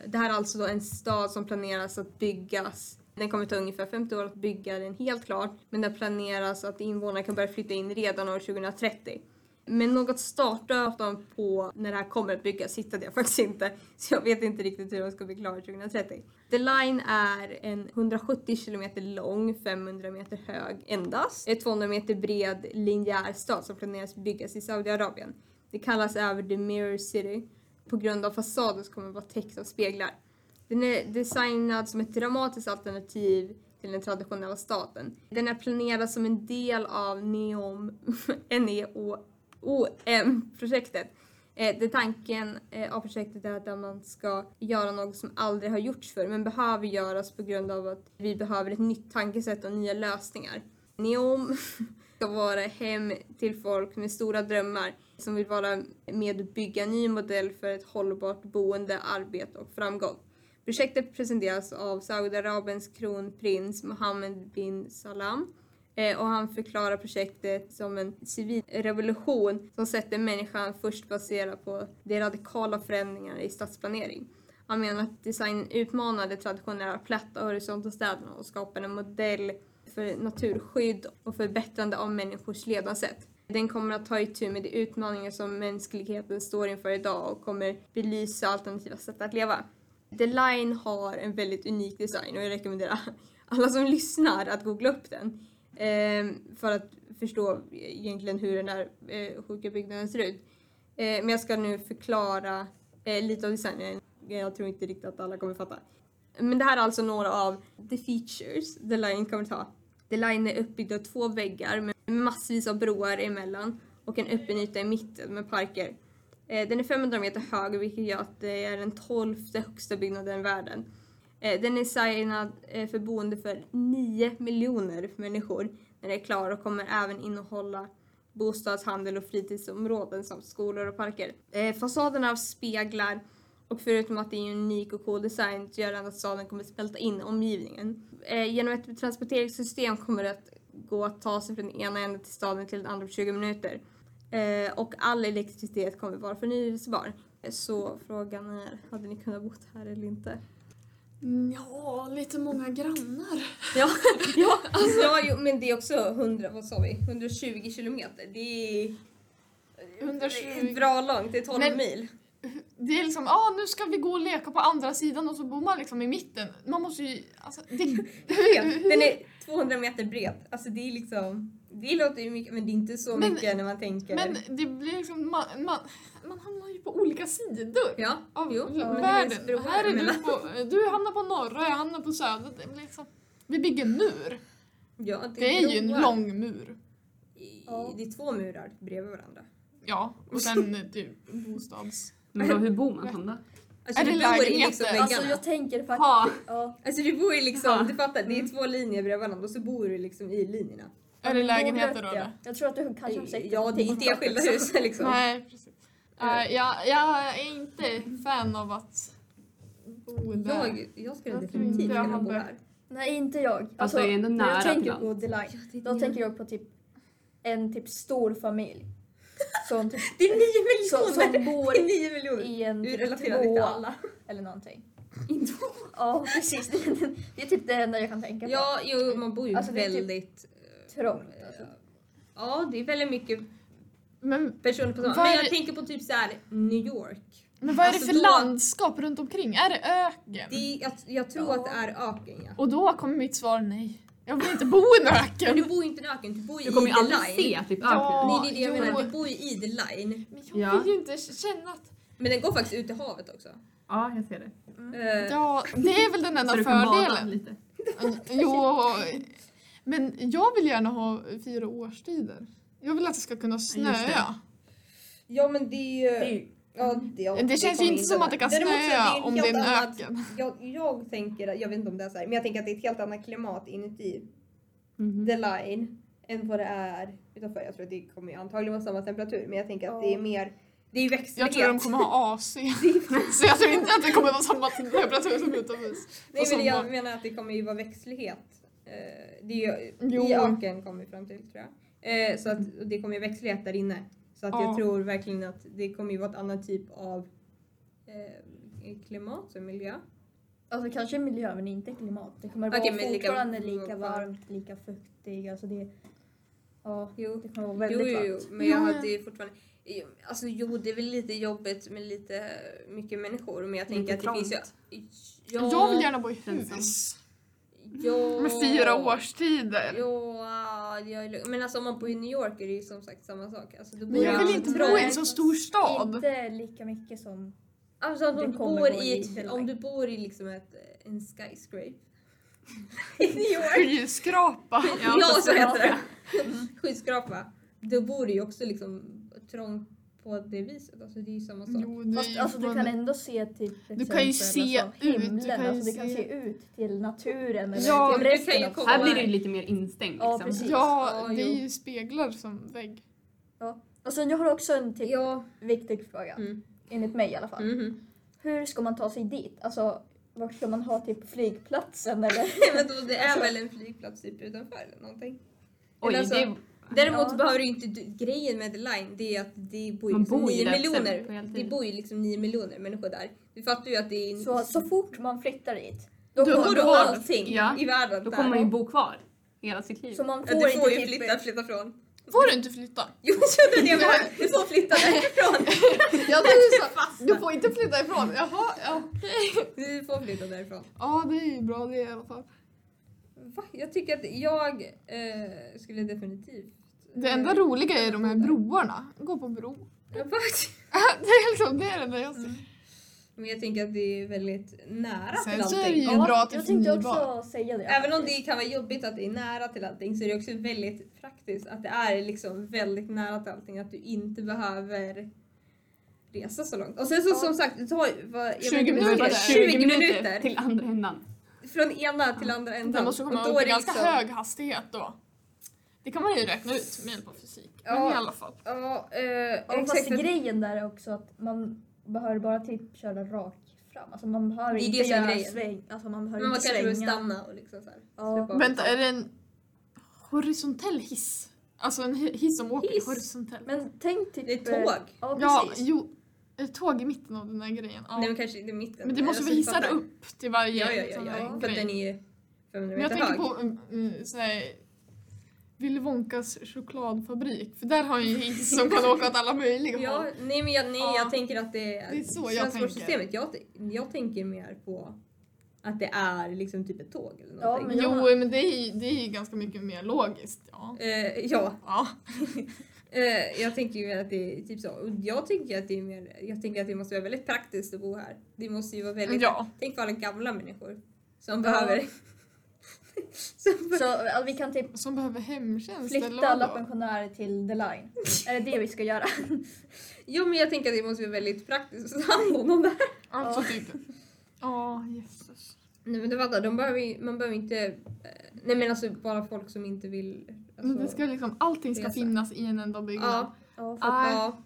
Det här är alltså då en stad som planeras att byggas. Den kommer ta ungefär 50 år att bygga den helt klart. Men det planeras att invånarna kan börja flytta in redan år 2030. Men något startdatum på när det här kommer att byggas hittade jag faktiskt inte. Så jag vet inte riktigt hur de ska bli klara 2030. The Line är en 170 kilometer lång, 500 meter hög endast. En 200 meter bred linjär stad som planeras byggas i Saudiarabien. Det kallas även The Mirror City. På grund av fasaden som kommer att vara täckt av speglar. Den är designad som ett dramatiskt alternativ till den traditionella staten. Den är planerad som en del av NEOM, OM-projektet. Eh, det tanken eh, av projektet är att man ska göra något som aldrig har gjorts förr men behöver göras på grund av att vi behöver ett nytt tankesätt och nya lösningar. NEOM ska vara hem till folk med stora drömmar som vill vara med och bygga en ny modell för ett hållbart boende, arbete och framgång. Projektet presenteras av Saudiarabiens kronprins Mohammed bin Salam Eh, och han förklarar projektet som en civil revolution som sätter människan först baserat på de radikala förändringarna i stadsplanering. Han menar att designen utmanar de traditionella platta och horisontella städerna och skapar en modell för naturskydd och förbättrande av människors levnadssätt. Den kommer att ta itu med de utmaningar som mänskligheten står inför idag och kommer belysa alternativa sätt att leva. The Line har en väldigt unik design och jag rekommenderar alla som lyssnar att googla upp den. Eh, för att förstå egentligen hur den här eh, sjuka byggnaden ser ut. Eh, men jag ska nu förklara eh, lite av designen. Jag tror inte riktigt att alla kommer fatta. Men det här är alltså några av the features The Line kommer ta. The Line är uppbyggd av två väggar med massvis av broar emellan och en öppen yta i mitten med parker. Ehm, den är 500 meter hög vilket gör att det är den tolfte högsta byggnaden i världen. Eh, Den är designad eh, för boende för 9 miljoner människor när det är klar och kommer även innehålla bostadshandel och fritidsområden samt skolor och parker. Eh, Fasaden av speglar och förutom att det är unik och cool design så gör den att staden kommer smälta in omgivningen. Eh, Genom ett transporteringssystem kommer det att gå att ta sig från den ena änden till staden till den andra på 20 minuter. Eh, och all elektricitet kommer vara förnyelsebar. Eh, så frågan är, hade ni kunnat bo här eller inte?
Ja, lite många grannar.
Ja, ja, alltså, ja jo, men det är också 100, vad sa vi, 120 kilometer. Det är
120.
bra långt, det är 12
Men-
mil.
Det är liksom, ah, nu ska vi gå och leka på andra sidan och så bor man liksom i mitten. Man måste ju, alltså, det,
Den är 200 meter bred. Alltså det är liksom, Det låter ju mycket, men det är inte så
Men-
mycket när man tänker.
Men det blir liksom, man, man, man hamnar ju på olika sidor
ja,
av
jo. det
världen.
broar
Här är du på, du hamnar på norra, jag hamnar på söder. Det blir liksom, vi bygger en mur.
Ja,
Det är ju en lång mur.
I-
Ja.
Det är två murar bredvid varandra.
Ja, och sen typ bostads...
Men då, hur bor man som då?
Alltså
Är
du
det
bor i
lägenheter?
liksom.
Alltså jag tänker faktiskt...
Ha.
Ja.
Alltså du bor ju liksom,
Ja.
du fattar, det är två linjer bredvid varandra och så bor du liksom i linjerna.
Är det lägenheter då eller?
Jag tror att du kanske har sett
Ja, det är inte enskilda hus liksom.
Nej, precis. Nej, jag, jag är inte fan av att bo där.
Jag, jag skulle
Jag
definitivt
inte
kunna bo här.
Nej, inte jag. Alltså,
det är ändå nära
jag
till
tänker på The Line, då tänker jag på typ en typ stor familj. Som, typ,
Det är nio
som,
miljoner!
som bor
Det är nio miljoner!
i en typ
relaterar inte
tvåa
alla.
eller någonting. Ja, precis. Det är typ det enda jag kan tänka på.
Ja, jo, man bor ju
Alltså, typ
väldigt...
Trångt. Alltså.
Ja, det är väldigt mycket
Men,
personer på
är
Men jag
det-
tänker på typ så här New York.
men vad är
Alltså
det för
då-
landskap runt omkring? Är det öken?
Det är, jag, jag tror
Ja.
att det är öken ja.
Och då kommer mitt svar nej. Jag vill inte bo i en
Men
öken.
du bor ju inte i en öken, du bor ju
Du kommer
i
ju
the
aldrig
line.
se typ
Ja.
Nej, det är det jag
jo.
menar. Du bor ju i the line.
Men jag
Ja.
vill ju inte känna att...
Men den går faktiskt ut i havet också.
Ja, jag ser det.
Eh,
Ja, det är väl den enda fördelen.
lite.
Jo, men jag vill gärna ha fyra årstider. Jag vill att det ska kunna snöa.
det.
Ja men det är
Det
Ja, det, ja,
Det, känns ju inte som att det kan snöa
en
om det är en
annat-
öken.
Jag, jag tänker, jag vet inte om det är så här, men jag tänker att det är ett helt annat klimat inuti
Mhm.
the line än vad det är utanför. Jag tror att det kommer ju antagligen vara samma temperatur men jag tänker att det är mer, det är ju växtlighet.
Jag tror de kommer ha AC. Så jag tror inte att det kommer vara samma temperatur som utomhus.
Nej men jag menar att det kommer ju vara växtlighet. Eh, det är ju,
Jo.
I öken kommer vi fram till tror jag. Eh, så att och det kommer ju växtlighet där inne. Så att
Ja.
jag tror verkligen att det kommer ju vara ett annat typ av eh, klimat och miljö.
Alltså kanske miljö men inte klimat. Det kommer
Okej,
vara
lika-
fortfarande lika,
vad-
varmt, lika fuktigt. Alltså det, ja,
Jo.
det kommer vara väldigt
jo, jo,
varmt.
men jag hade ju fortfarande... Alltså jo, det är väl lite jobbigt med lite mycket människor men jag tänker
Lite
att det finns ju... Ja,
Jag vill gärna bo i hus.
Ja,
Med fyra årstider.
Ja, jag men alltså om man bor i New York är det ju som sagt samma sak. Alltså, då
Men jag
Ja.
vill inte bo i en så stor stad.
Inte lika mycket som...
Alltså om du, bor i ett, om du bor i liksom ett, en skyscrape i New York.
Skyskrapa.
Ja, så heter det. Skyskrapa. Då bor du ju också liksom trångt på det viset. Alltså det är ju samma sak.
Jo, det
Fast alltså, du kan ändå se typ
Du kan ju
exempel,
se
alltså,
ut, du
himlen.
kan
alltså, det kan
se-
se ut till naturen eller
Ja,
till
du
resten
kan ju
av
Här blir det ju lite mer instängt
Ja,
liksom.
precis.
Ja,
Ja,
det är ju speglar som vägg.
Och sen jag har också en till
Ja.
viktig fråga.
Mm.
Enligt mig i alla fall.
Mhm.
Hur ska man ta sig dit? Alltså, vart ska man ha typ flygplatsen eller?
Men då, det är väl en flygplats typ utanför eller någonting.
Oj,
Eller alltså,
det,
Däremot
Ja.
behöver du inte, du- grejen med The Line det är att det bor ju liksom
bor ju
9
där
miljoner. Det bor ju liksom 9 miljoner människor där. Du fattar ju att det är...
Så, så fort man flyttar dit, då,
får du
allt.
allting
Ja.
i världen
då kommer man ju bo kvar hela sitt liv.
Så man
Ja,
får,
du får
inte
ju
typ,
flytta, flytta från.
Får du inte flytta?
Jo, det är det jag menar. Du får flytta därifrån.
Ja, det är så. Du får inte flytta ifrån. Jaha, ja, okej.
Du får flytta därifrån.
Ja, det är ju bra det i alla fall.
Va? Jag tycker att jag eh, skulle definitivt...
Det enda roliga är de här broarna. Gå på bro.
Ja?
Det är liksom det är det enda jag ser.
Men jag tänker att det är väldigt nära
Sen
till
så
allting.
är det ju
Ja,
bra till
jag tänkte
förnybar.
också säga det.
Även om det kan vara jobbigt att det är nära till allting så är det också väldigt praktiskt att det är liksom väldigt nära till allting. Att du inte behöver resa så långt. Och sen så
Ja.
som sagt, det tar vad, jag
20
vet
Det
minuter.
var
20,
20
minuter.
till andra ändan.
Från ena till andra ändan.
Den måste komma upp i
det
ganska
liksom-
hög hastighet då. Det kan man ju räkna ut med hjälp av fysik. Men
Ja.
i alla fall.
Ja, eh,
Ja, fast grejen där är också att man behöver bara typ köra rakt fram. Alltså man behöver
Det är
inte
det är
göra
grejen.
sväng. Alltså man behöver
Men man
inte
kanske
svänga.
stanna och liksom så här.
Ja.
Vänta, är det en horisontell hiss? Alltså en hi- hiss som åker
Hiss?
horisontellt?
Men tänk typ...
Det är tåg.
eh, Ja,
Ja,
precis.
jo. Ett tåg i mitten av den här grejen. Ja.
Nej men kanske inte i mitten.
Men det måste
Alltså,
vi hissa
fattar.
upp till varje
Ja, ja, ja,
sån
ja.
här
För att
grej.
den är ju 500
Men jag
meter
tänker
hög.
på mm, mm, såhär, Willy Wonkas chokladfabrik. För där har ju en hiss som kan åka åt alla möjliga
Ja,
håll.
nej men jag, nej,
Ja.
jag tänker att det är,
Det är så jag
transportsystemet. Jag, jag tänker mer på att det är liksom typ ett tåg eller
Ja,
någonting.
men
Jo, men det är, ju- det är ju ganska mycket mer logiskt. Ja.
Eh, ja,
ja.
eh, jag tänker ju att det är typ så. Och jag tänker att det är mer, jag tänker att det måste vara väldigt praktiskt att bo här. Det måste ju vara väldigt,
Ja.
tänk på alla gamla människor som behöver som
Så att vi kan typ
Som behöver hemtjänst
flytta alla pensionärer till The Line. Är det det vi ska göra?
Jo men jag tänker att det måste vara väldigt praktiskt att ta hand om dem där.
Alltså typ. Ja, jesses.
Nej men du fattar, de behöver, man behöver inte, eh, nej men alltså bara folk som inte vill. Alltså,
Men det ska liksom, allting ska
resa.
finnas i en enda byggnad.
ja,
Ja,
Ah.
ja.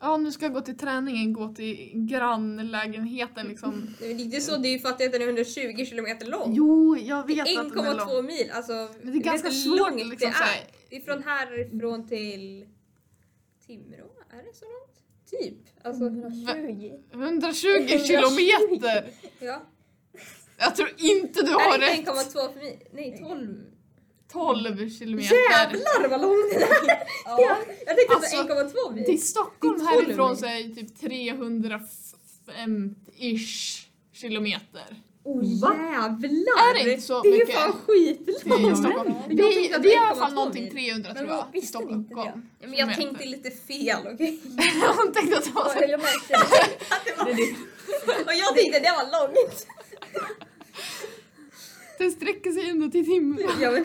Ja, nu ska jag gå till träningen, gå till grannlägenheten liksom.
Det är inte så, det är ju för att den är 120 kilometer lång.
Jo, jag vet att den är lång.
1,2 mil, alltså.
Men det är ganska svårt
långt
liksom
det är.
här.
Det är från härifrån till Timrå, är det så långt? Typ. Alltså,
120.
120 kilometer!
ja.
Jag tror inte du
Är
har
det
rätt.
inte 1,2 för mig? Nej, 12.
12 kilometer.
Jävlar vad långt det är!
Ja.
Jag tänkte
Alltså,
att 1,2 mil.
Till Stockholm
Det är 12
härifrån
mil.
så är det typ 350-ish kilometer.
Oh, jävlar!
Är det inte så
det är ju
mycket
fan skitlångt!
Stockholm. Det, det är i
det
alla fall
1,2
någonting
mil.
300 tror jag.
Visste ni inte
Stockholm.
det?
Men jag tänkte lite fel, okej?
Jag tänkte att det var så.
jag märkte det.
Och jag tänkte det var långt!
Den sträcker sig ända till Timrå.
Ja men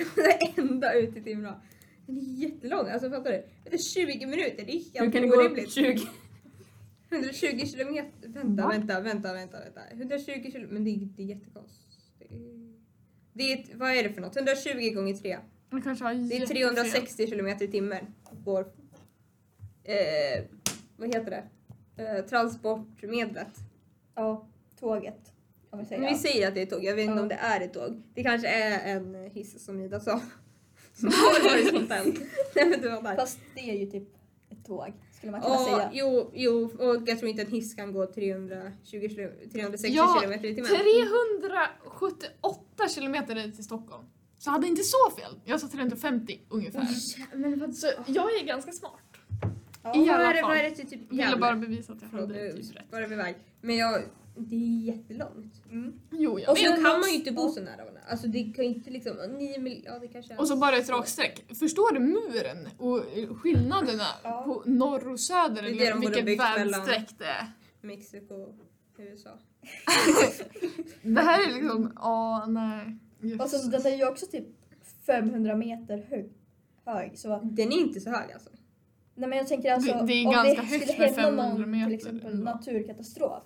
ända ut till Timrå. Den är jättelång, alltså fattar du? Det är 20 minuter, det är
Hur
helt
kan det gå upp
orimligt.
20?
120 kilometer, vänta,
Va?
vänta, vänta, vänta, vänta. 120 kilometer, men det är, det är jättekonstigt. Det är, vad är det för något? 120 gånger 3.
Man kanske har
Det är
jättefel.
360 kilometer i timmen. Går, eh, vad heter det? Eh, transportmedlet.
Ja, tåget. Kan vi säga.
Men vi säger att det är ett tåg, jag vet inte
Ja.
om det är ett tåg. Det kanske är en hiss som Ida sa. Som går horisontellt. Nej men du var där.
Fast det är ju typ ett tåg, skulle man kunna
Ja,
säga.
jo, jo, och jag tror inte en hiss kan gå 320 kilo, 360
Ja,
kilometer i timmen.
378 kilometer till Stockholm. Så jag hade inte så fel. Jag sa 350 ungefär.
Men vad,
Så jag är ganska smart.
Ja.
I
vad
alla
är det,
fall.
vad är det typ
Jag ville bara bevisa att jag hade typ rätt.
vi iväg. Men jag, det är jättelångt.
Jo, jag
Och så kan man ju inte bo så nära varandra. Alltså det kan ju inte liksom, 9 mil, ja det kanske är
Och så bara ett raksträck. Förstår du muren och skillnaderna
Ja.
på norr och söder?
Det är det de
vilket vägsträck det är.
Mexiko, USA.
Det här är liksom, ja nej. Yes.
Och så den är ju också typ 500 meter hög. hög så,
Den är inte så hög alltså.
nej men jag tänker alltså
Det- det är
om
ganska
det
högt
skulle hända
500
någon
meter
till exempel naturkatastrof.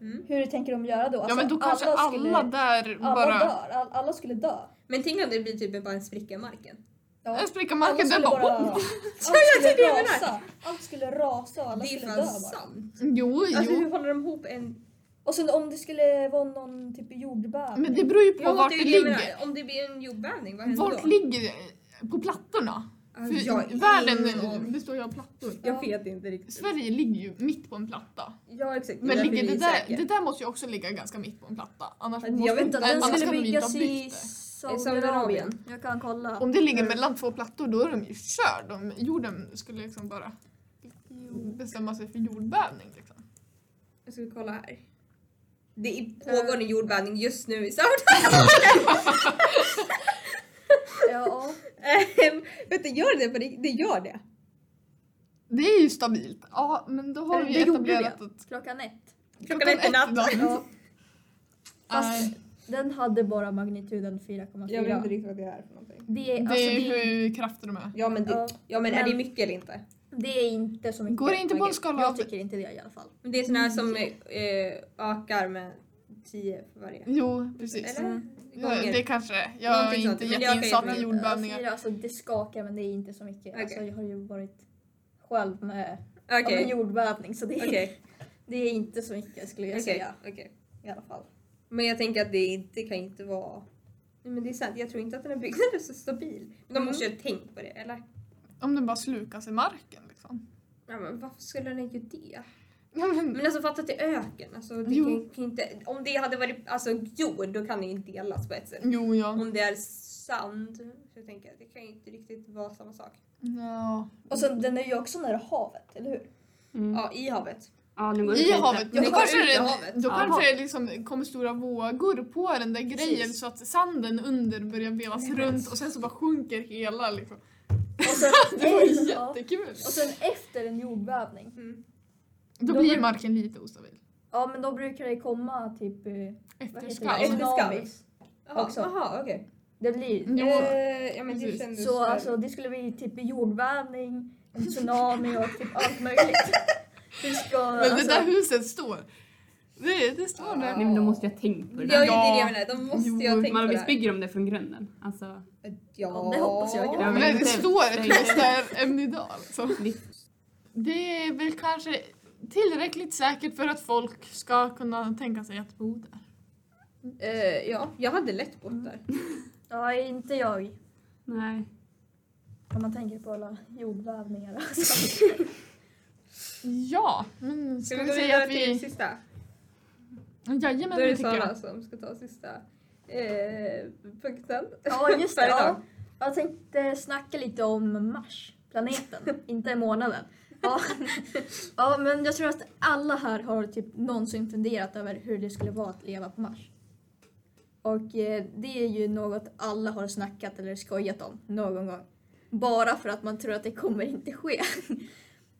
Mm.
Hur tänker de göra då?
ja
Alltså,
men då kanske alla,
skulle,
där
alla
bara...
dör. All, alla skulle dö.
Men tänk om det blir typ bara en spricka i marken.
Ja.
Jag spricker
Alla
marken, den bara...
bara... Allt skulle
det är det
rasa. Allt skulle rasa och alla
det är
skulle dö bara.
sant.
Jo,
Alltså
jo.
hur håller de ihop en...
Och sen om det skulle vara någon typ jordbävning.
Men det beror ju på
Ja,
vart
det
det
är det
ligger.
menar. Om det blir en jordbävning, vad händer
Vart
då?
ligger det? På plattorna?
Alltså,
För
jag
världen består ju av plattor.
Jag vet inte riktigt.
Sverige ligger ju mitt på en platta.
Ja exakt.
Men ligger det
är
där, det där måste ju också ligga ganska mitt på en platta. Annars
Jag
måste,
vet inte,
Den
annars
skulle byggas i. Saudiarabien. Jag kan kolla.
Om det ligger mellan två plattor då är de ju körd. De, jorden skulle liksom bara bestämma sig för jordbävning. Liksom.
Jag ska kolla här. Det är pågår en jordbävning just nu i Saudiarabien.
Ja,
Ehm, Vet du, gör det? På rikt- det gör det.
Det är ju stabilt. Ja, men då har vi ju etablerat att
klockan ett.
Klockan ett i natt.
Ja, fast den hade bara magnituden 4,4.
Jag vet inte riktigt vad det är för någonting.
Det är,
det
alltså,
är ju
det,
hur krafter de är.
Ja men, det,
Ja,
ja, men, är
men-
det mycket eller inte?
det är inte så mycket.
Går det inte på en skala
Jag tycker inte det i alla fall.
Men Det är sån här som eh, ökar med 10 för varje.
Jo, precis.
Eller?
Mm.
Gånger.
det kanske. Jag är
Någonting
inte jätteinsatt i jordbävningar.
Fyra, alltså, det skakar men det är inte så mycket.
Okej.
Alltså, jag har ju varit själv med
Okej.
av en jordbävning så det är,
Okej.
det är inte så mycket skulle jag
Okej.
säga
okej.
i alla fall.
Men jag tänker att det inte kan inte vara... Nej, men det är sant, jag tror inte att den här byggnaden är så stabil. Men de
Mm.
måste ju ha tänkt på det, eller?
Om den bara slukas i marken liksom.
Ja, men varför skulle den inte det?
Men,
alltså fatta är öken. Alltså, det
Jo.
kan, kan inte, om det hade varit alltså, jord då kan det ju inte delas på ett sätt.
jo, ja.
Om det är sand så tänker jag det kan ju inte riktigt vara samma sak.
ja.
Och sen den är ju också nära havet, eller hur?
Mm.
Ja, i havet.
Ja,
I havet.
Ja,
Då
det
kanske det,
havet.
då
Ja.
kanske det liksom kommer stora vågor på den där grejen så att sanden under börjar velas runt och sen så bara sjunker hela liksom.
Och sen,
Det var jättekul.
och sen efter en jordbävning,
Mm.
Då
Då
blir
var-
marken lite ostabil.
ja men då brukar det komma typ, eh, det,
Efter. Jaha,
Också.
Jaha, okej.
Det blir,
Jo.
Eh, ja men det
så
väl-
alltså det skulle bli typ jordbävning, en tsunami och typ allt möjligt. Ska,
Men det
alltså,
där huset står. Det, det står där.
Nej, men då måste jag ha tänkt på det
Ja,
där.
det är det jag menar. De måste
Jo,
ju ha tänkt
Man visst
det.
bygger de det från grunden? Alltså,
Ja,
Ja, det hoppas jag.
Ja,
Ja.
men
det står ett hus där än idag. Så.
visst.
Det är väl kanske tillräckligt säkert för att folk ska kunna tänka sig att bo där.
Eh, ja, jag hade lätt bott där.
ja, inte jag.
Nej.
Om man tänker på alla jordbävningar.
Ja, men
Ska
ska
vi
vi
gå
säga
vidare
att
till
vi...
sista?
Jajamän,
Då är
det
det
tycker
Sara
jag.
som ska ta sista eh, punkten.
Ja, just det.
För idag.
Ja. Jag tänkte snacka lite om Mars, planeten, inte månaden. Ja. ja, men jag tror att alla här har typ någonsin funderat över hur det skulle vara att leva på Mars. Och eh, det är ju något alla har snackat eller skojat om någon gång. Bara för att man tror att det kommer inte ske.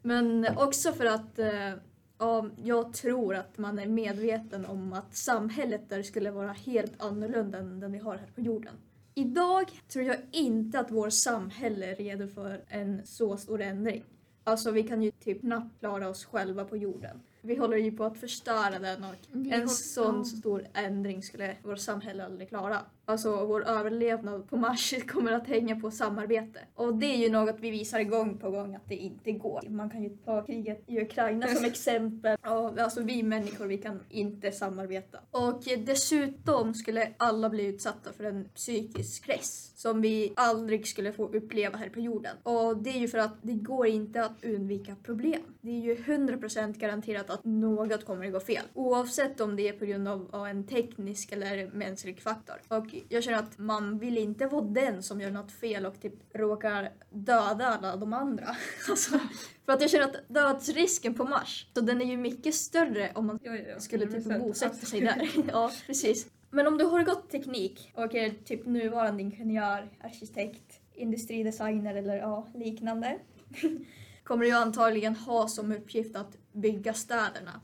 Men också för att eh, ja, jag tror att man är medveten om att samhället där skulle vara helt annorlunda än den vi har här på jorden. Idag tror jag inte att vårt samhälle är redo för en så stor ändring. Alltså vi kan ju typ knappt klara oss själva på jorden. Vi håller ju på att förstöra den och en sån stor ändring skulle vårt samhälle aldrig klara. Alltså vår överlevnad på Mars kommer att hänga på samarbete. Och det är ju något vi visar gång på gång att det inte går. Man kan ju ta kriget i Ukraina som exempel. Och, alltså vi människor, vi kan inte samarbeta. Och dessutom skulle alla bli utsatta för en psykisk press som vi aldrig skulle få uppleva här på jorden. Och det är ju för att det går inte att undvika problem. Det är ju 100% garanterat att något kommer att gå fel. Oavsett om det är på grund av en teknisk eller mänsklig faktor. Och jag känner att man vill inte vara den som gör något fel och typ råkar döda alla de andra. Alltså, för att jag känner att dödsrisken på Mars, så den är ju mycket större om man
ja, ja.
skulle typ
100%.
bosätta sig där. ja, precis. Men om du har gått teknik och är typ nuvarande ingenjör, arkitekt, industridesigner eller ja, liknande kommer du antagligen ha som uppgift att bygga städerna.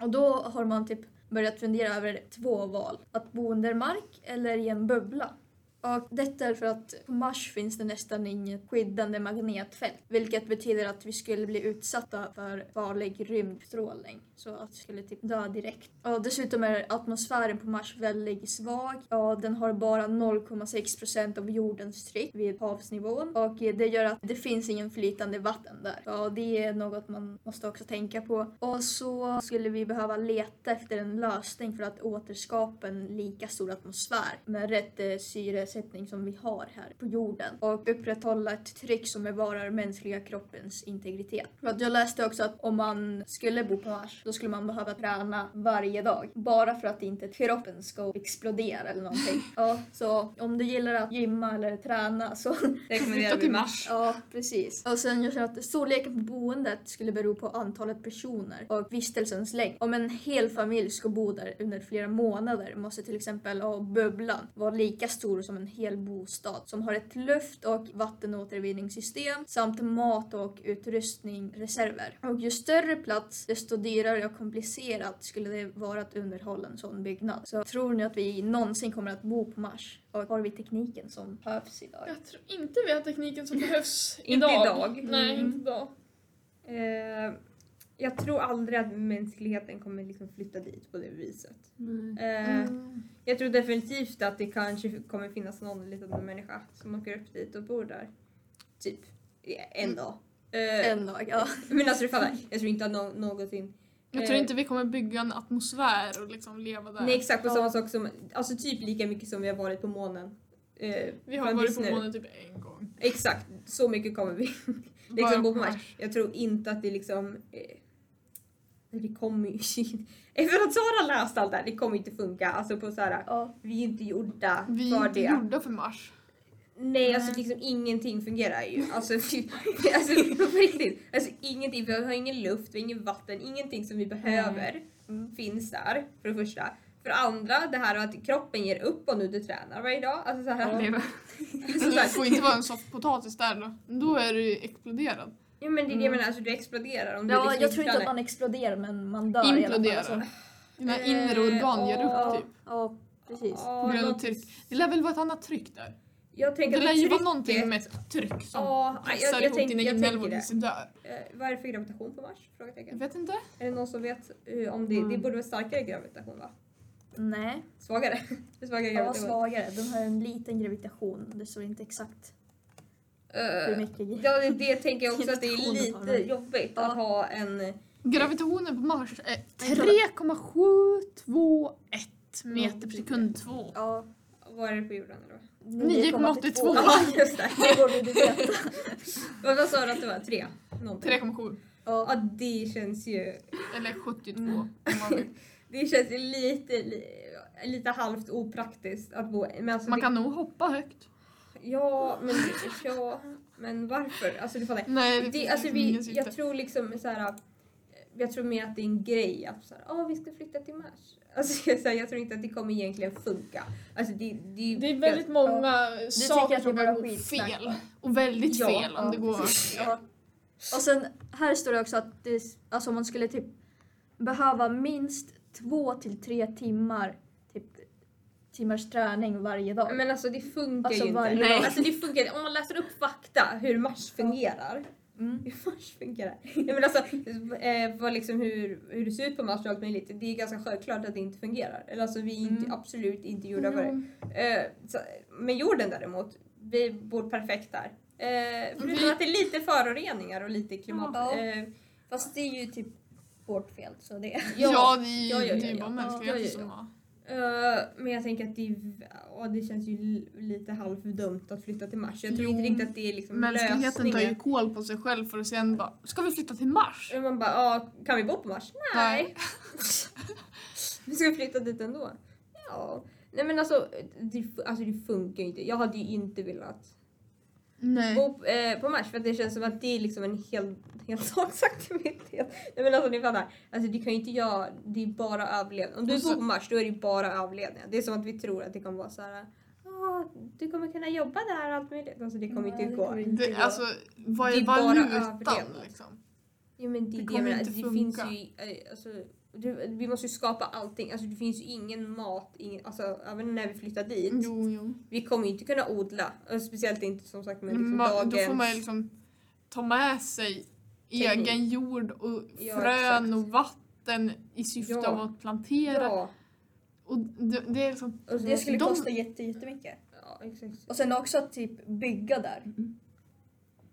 Och då har man typ börjat fundera över två val. Att bo under mark eller i en bubbla. Och detta är för att på Mars finns det nästan inget skyddande magnetfält. Vilket betyder att vi skulle bli utsatta för farlig rymdstrålning. Så att vi skulle typ dö direkt. Och dessutom är atmosfären på Mars väldigt svag. Och den har bara 0,6 procent av jordens tryck vid havsnivån. Och det gör att det finns ingen flytande vatten där. Och det är något man måste också tänka på. Och så skulle vi behöva leta efter en lösning för att återskapa en lika stor atmosfär med rätt eh, syre syresättning som vi har här på jorden. Och upprätthålla ett tryck som bevarar mänskliga kroppens integritet. För att jag läste också att om man skulle bo på Mars då skulle man behöva träna varje dag. Bara för att inte kroppen ska explodera eller någonting. Ja, så om du gillar att gymma eller träna så
Rekommenderar vi Mars.
Ja, precis. Och sen jag känner att storleken på boendet skulle bero på antalet personer och vistelsens längd. Om en hel familj ska bo där under flera månader måste till exempel bubblan vara lika stor som en hel bostad som har ett luft och vattenåtervinningssystem samt mat och utrustning, reserver. Och ju större plats, desto dyrare och komplicerat skulle det vara att underhålla en sån byggnad. Så tror ni att vi någonsin kommer att bo på Mars? Och har vi tekniken som behövs idag?
Jag tror inte vi har tekniken som behövs
Inte
idag.
idag.
Nej,
Mm.
inte idag.
Eh, jag tror aldrig att mänskligheten kommer liksom flytta dit på det viset.
Nej.
Eh,
Mm.
Jag tror definitivt att det kanske kommer finnas någon liten människa som åker upp dit och bor där. Typ en dag. Eh,
En dag, ja.
Men alltså du fattar, jag tror inte att no- någonsin...
Jag tror
eh,
inte vi kommer bygga en atmosfär och liksom leva där.
Nej exakt, och
Ja.
samma sak som, alltså typ lika mycket som vi har varit på månen. Eh,
vi har varit på
nu.
månen typ en gång.
Exakt, så mycket kommer vi
Bara
liksom på
på.
Mars. Jag tror inte att det liksom... Eh, det kommer ju... Efter att Sara läst allt det här, det kommer inte funka. Alltså på så här,
ja.
vi är inte gjorda
Vi
för
är inte
det.
gjorda för Mars.
Nej, alltså liksom ingenting fungerar ju. Alltså, alltså på riktigt. Alltså ingenting. Vi har ingen luft, vi har ingen vatten, ingenting som vi behöver
Mm.
finns där för det första. För det andra, det här att kroppen ger upp om du inte tränar varje dag. Alltså så här,
Lever.
alltså, så
Det
här,
får inte vara en soft potatis där då. Då är du ju exploderad.
Ja, men det är det jag menar, alltså du exploderar om du
Ja,
liksom
jag tror inte att man exploderar men man dör i alla
Implodera.
fall. alltså.
Dina
Eh,
inre organ ger
ja.
upp typ.
Ja, precis.
Ja,
På grund av tryck. Det lär väl vara ett annat tryck där?
Jag tänker
Det lär ju vara någonting med ett tryck som
Ja, jag,
pressar
jag,
ihop
tänk,
dina
jag tänker
tills du dör.
Eh, vad är det för gravitation på Mars?
Jag
Frågetecken.
vet inte.
Är det någon som vet eh, om det, det
Mm.
borde vara starkare gravitation va?
Nej,
Svagare? svagare
ja,
gravitation.
svagare. Den har en liten gravitation. Det står inte exakt
Eh,
mycket.
Ja, det, det tänker jag också att det är lite jobbigt att ha en...
Gravitationen på Mars är
Jag tror
3,721 meter per sekund 2.
Ja,
Vad är det på jorden vad?
9,82.
Ja, just det.
Det borde du veta.
Vad, sa du att det var? Tre? Någonting.
3,7.
Ja.
Det känns ju...
Eller 72
Mm. Det känns ju lite, li, lite halvt opraktiskt att bo... Men alltså
Man
det,
kan nog hoppa högt.
Ja, men, ja, men varför? Alltså du fattar.
Nej,
Det,
finns
alltså, vi, jag tror liksom så här. Jag tror mer att det är en grej att så här, "Ah, vi ska flytta till Mars. Alltså, jag, så här, jag tror inte att det kommer egentligen funka. Alltså, det, det,
Det är väldigt många
tycker
saker som
det
kan gå fel. Och väldigt
Ja,
fel om
ja,
det går fel.
Ja. Och sen här står det också att det, alltså man skulle typ behöva minst två till tre timmar timmars träning varje dag.
Men alltså det funkar
Alltså,
ju inte.
varje
dag.
Alltså det funkar inte. Om man läser upp fakta hur Mars fungerar.
Mm.
Hur Mars fungerar. Ja, men alltså, eh, vad liksom hur, hur det ser ut på Mars och allt möjligt. Det är ganska självklart att det inte fungerar. Eller alltså vi är inte,
Mm.
absolut inte gjorda för det. Eh, så, men jorden däremot, vi bor perfekt där. Eh, förutom
Vi-
att det är lite föroreningar och lite klimat.
Ja.
Eh,
Fast det är ju typ vårt fel så det
Ja, det är ju
Ja, ja, ja,
det är
ja.
bara mänskligheten som har...
Eh, men jag tänker att det, ja, det känns ju li- lite halvdumt att flytta till Mars. Jag tror
Jo.
inte riktigt att det är liksom
Mänskligheten tar ju
lösningen.
koll på sig själv för att sen bara, ska vi flytta till Mars?
Och Man bara, ja, kan vi bo på Mars? Nej. vi ska flytta dit ändå. Ja. Nej men alltså det, alltså det funkar ju inte. Jag hade ju inte velat
Nej.
bo eh, på Mars för att det känns som att det är liksom en hel, heldagsaktivitet. Nej men alltså ni fattar. Alltså det kan ju inte jag, det är bara överlevnad. Om du
så-
bor på Mars då är det bara överlevnad. Det är som att vi tror att det kommer vara så här. "Ah, du kommer kunna jobba där och allt möjligt. Alltså det kommer
Nej,
inte
det
gå.
kommer inte
Det,
gå.
alltså, vad
Det
är
bara
valutan liksom?
Jo men det,
Det
det, det, finns ju, eh, alltså, det, vi måste ju skapa allting. Alltså det finns ju ingen mat, ingen, alltså även när vi flyttar dit.
Jo, jo.
Vi kommer ju inte kunna odla. Och speciellt inte som sagt med liksom
Ma-
dagens...
Då får man ju liksom ta med sig
Teknik.
egen jord och
Ja,
frön
exakt.
och vatten i syfte
Ja.
av att plantera.
Ja,
Och det, det är liksom...
och
Det skulle
De-
kosta jätte, jättemycket.
Ja, exakt.
Och sen också att typ bygga där.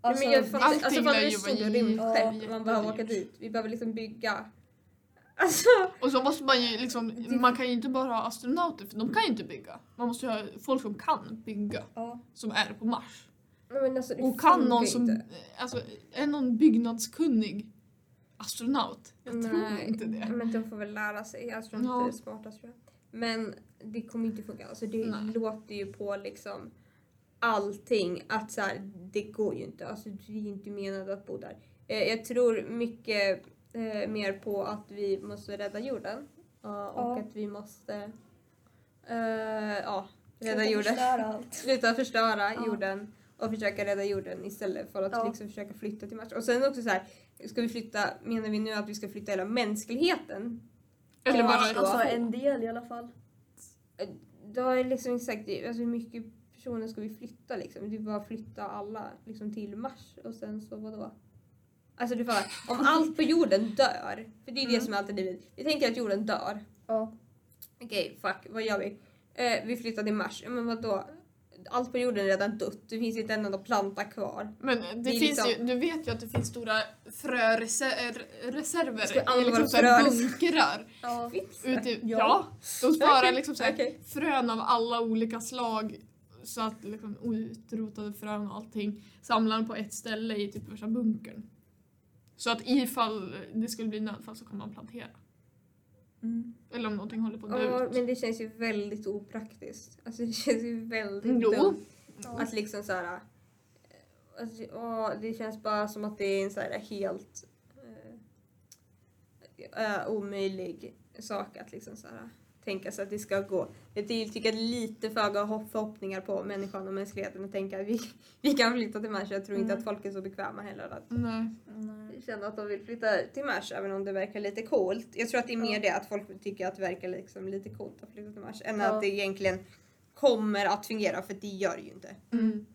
Alltså, men jag fattar,
allting
alltså
lär
fattar
ju
du
vara
stora rymd
Ja,
själv? Man behöver åka dit. Vi behöver liksom bygga. Alltså,
Och så måste man ju liksom, man kan ju inte bara ha astronauter för de kan ju inte bygga. Man måste ju ha folk som kan bygga,
Ja.
som är på Mars.
men alltså det
Och kan
funkar
någon som,
inte.
alltså är någon byggnadskunnig astronaut? Jag tror
Nej,
inte det.
Men de får väl lära sig. Tror
Ja.
det är smartast tror jag. Men det kommer inte funka. Alltså det
Nej.
låter ju på liksom allting att så här, det går ju inte. Alltså det är inte menat att bo där. Eh, jag tror mycket eh, mer på att vi måste rädda jorden. Ja, och
Ja.
att vi måste eh, ja, rädda
Sluta
jorden.
förstöra.
Sluta förstöra
Ja.
jorden och försöka rädda jorden istället för att
Ja.
liksom försöka flytta till Mars. Och sen också så här, ska vi flytta, menar vi nu att vi ska flytta hela mänskligheten?
Eller
Ja,
bara
alltså en del i alla fall.
Då är liksom exakt, det- alltså hur mycket personer ska vi flytta liksom? Det är bara att flytta alla liksom till Mars och sen så vadå? Alltså du fattar, om allt på jorden dör, för det är det
Mm.
som är alternativet. Vi tänker att jorden dör.
Ja.
Okej, fuck, vad gör vi? Eh, vi flyttar till Mars. Men vadå? Allt på jorden är redan dött. Det finns inte en enda planta kvar.
Men det,
Det
finns
liksom-
ju, du vet ju att det finns stora fröreserver i liksom
fröreserver?
bunkrar.
Ja.
Det?
Ute, ja.
Ja.
de sparar
Okej,
liksom så här
okej.
frön av alla olika slag så att liksom utrotade frön och allting samlar på ett ställe i typ värsta bunkern. Så att ifall det skulle bli nödfall så kan man plantera.
Mm.
Eller om någonting håller på att dö
Ja,
ut.
men det känns ju väldigt opraktiskt. Alltså det känns ju väldigt
Jo.
dumt. Att liksom så här... eh, Alltså, åh, det känns bara som att det är en så här helt eh, omöjlig sak att liksom så här, tänka sig att det ska gå. Jag ty- tycker att lite för höga hopp- förhoppningar på människan och mänskligheten och tänka att vi, vi kan flytta till Mars. Jag tror inte
Mm.
att folk är så bekväma heller att
Nej.
Nej.
känna att de vill flytta till Mars även om det verkar lite coolt. Jag tror att det är mer
Ja.
det att folk tycker att det verkar liksom lite coolt att flytta till Mars än
Ja.
att det egentligen kommer att fungera för det gör det ju inte.
Mm.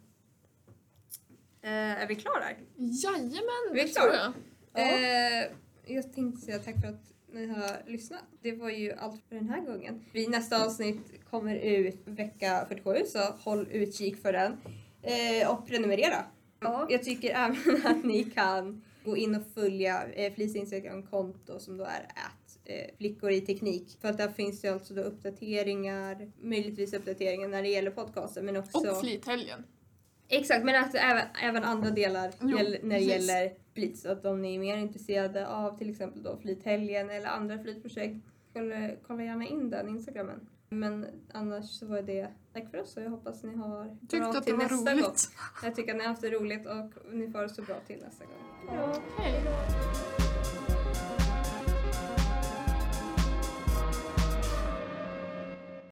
Eh, är vi klara?
Jajamän,
Vi är
det tror
klara.
jag.
Eh, jag tänkte säga tack för att ni har lyssnat. Det var ju allt för den här gången. Vi, nästa avsnitt kommer ut vecka 47 så håll utkik för den. Eh, och prenumerera.
Ja.
Jag tycker även att ni kan gå in och följa eh, Flis Instagram-konto som då är att eh, flickor i teknik. För att där finns det alltså då uppdateringar, möjligtvis uppdateringar när det gäller podcasten men också...
Och flythelgen.
Exakt, men att även, även andra delar
Jo,
gäll- när det
precis.
gäller flit. Så att om ni är mer intresserade av till exempel då flythelgen eller andra flytprojekt, kolla, gärna in den instagrammen. Men annars så var det tack för oss och jag hoppas ni har
Tyckte
bra
att det
till
var
nästa
roligt.
gång. Jag tycker att ni har haft det roligt och ni får det så bra till nästa gång.
Hej.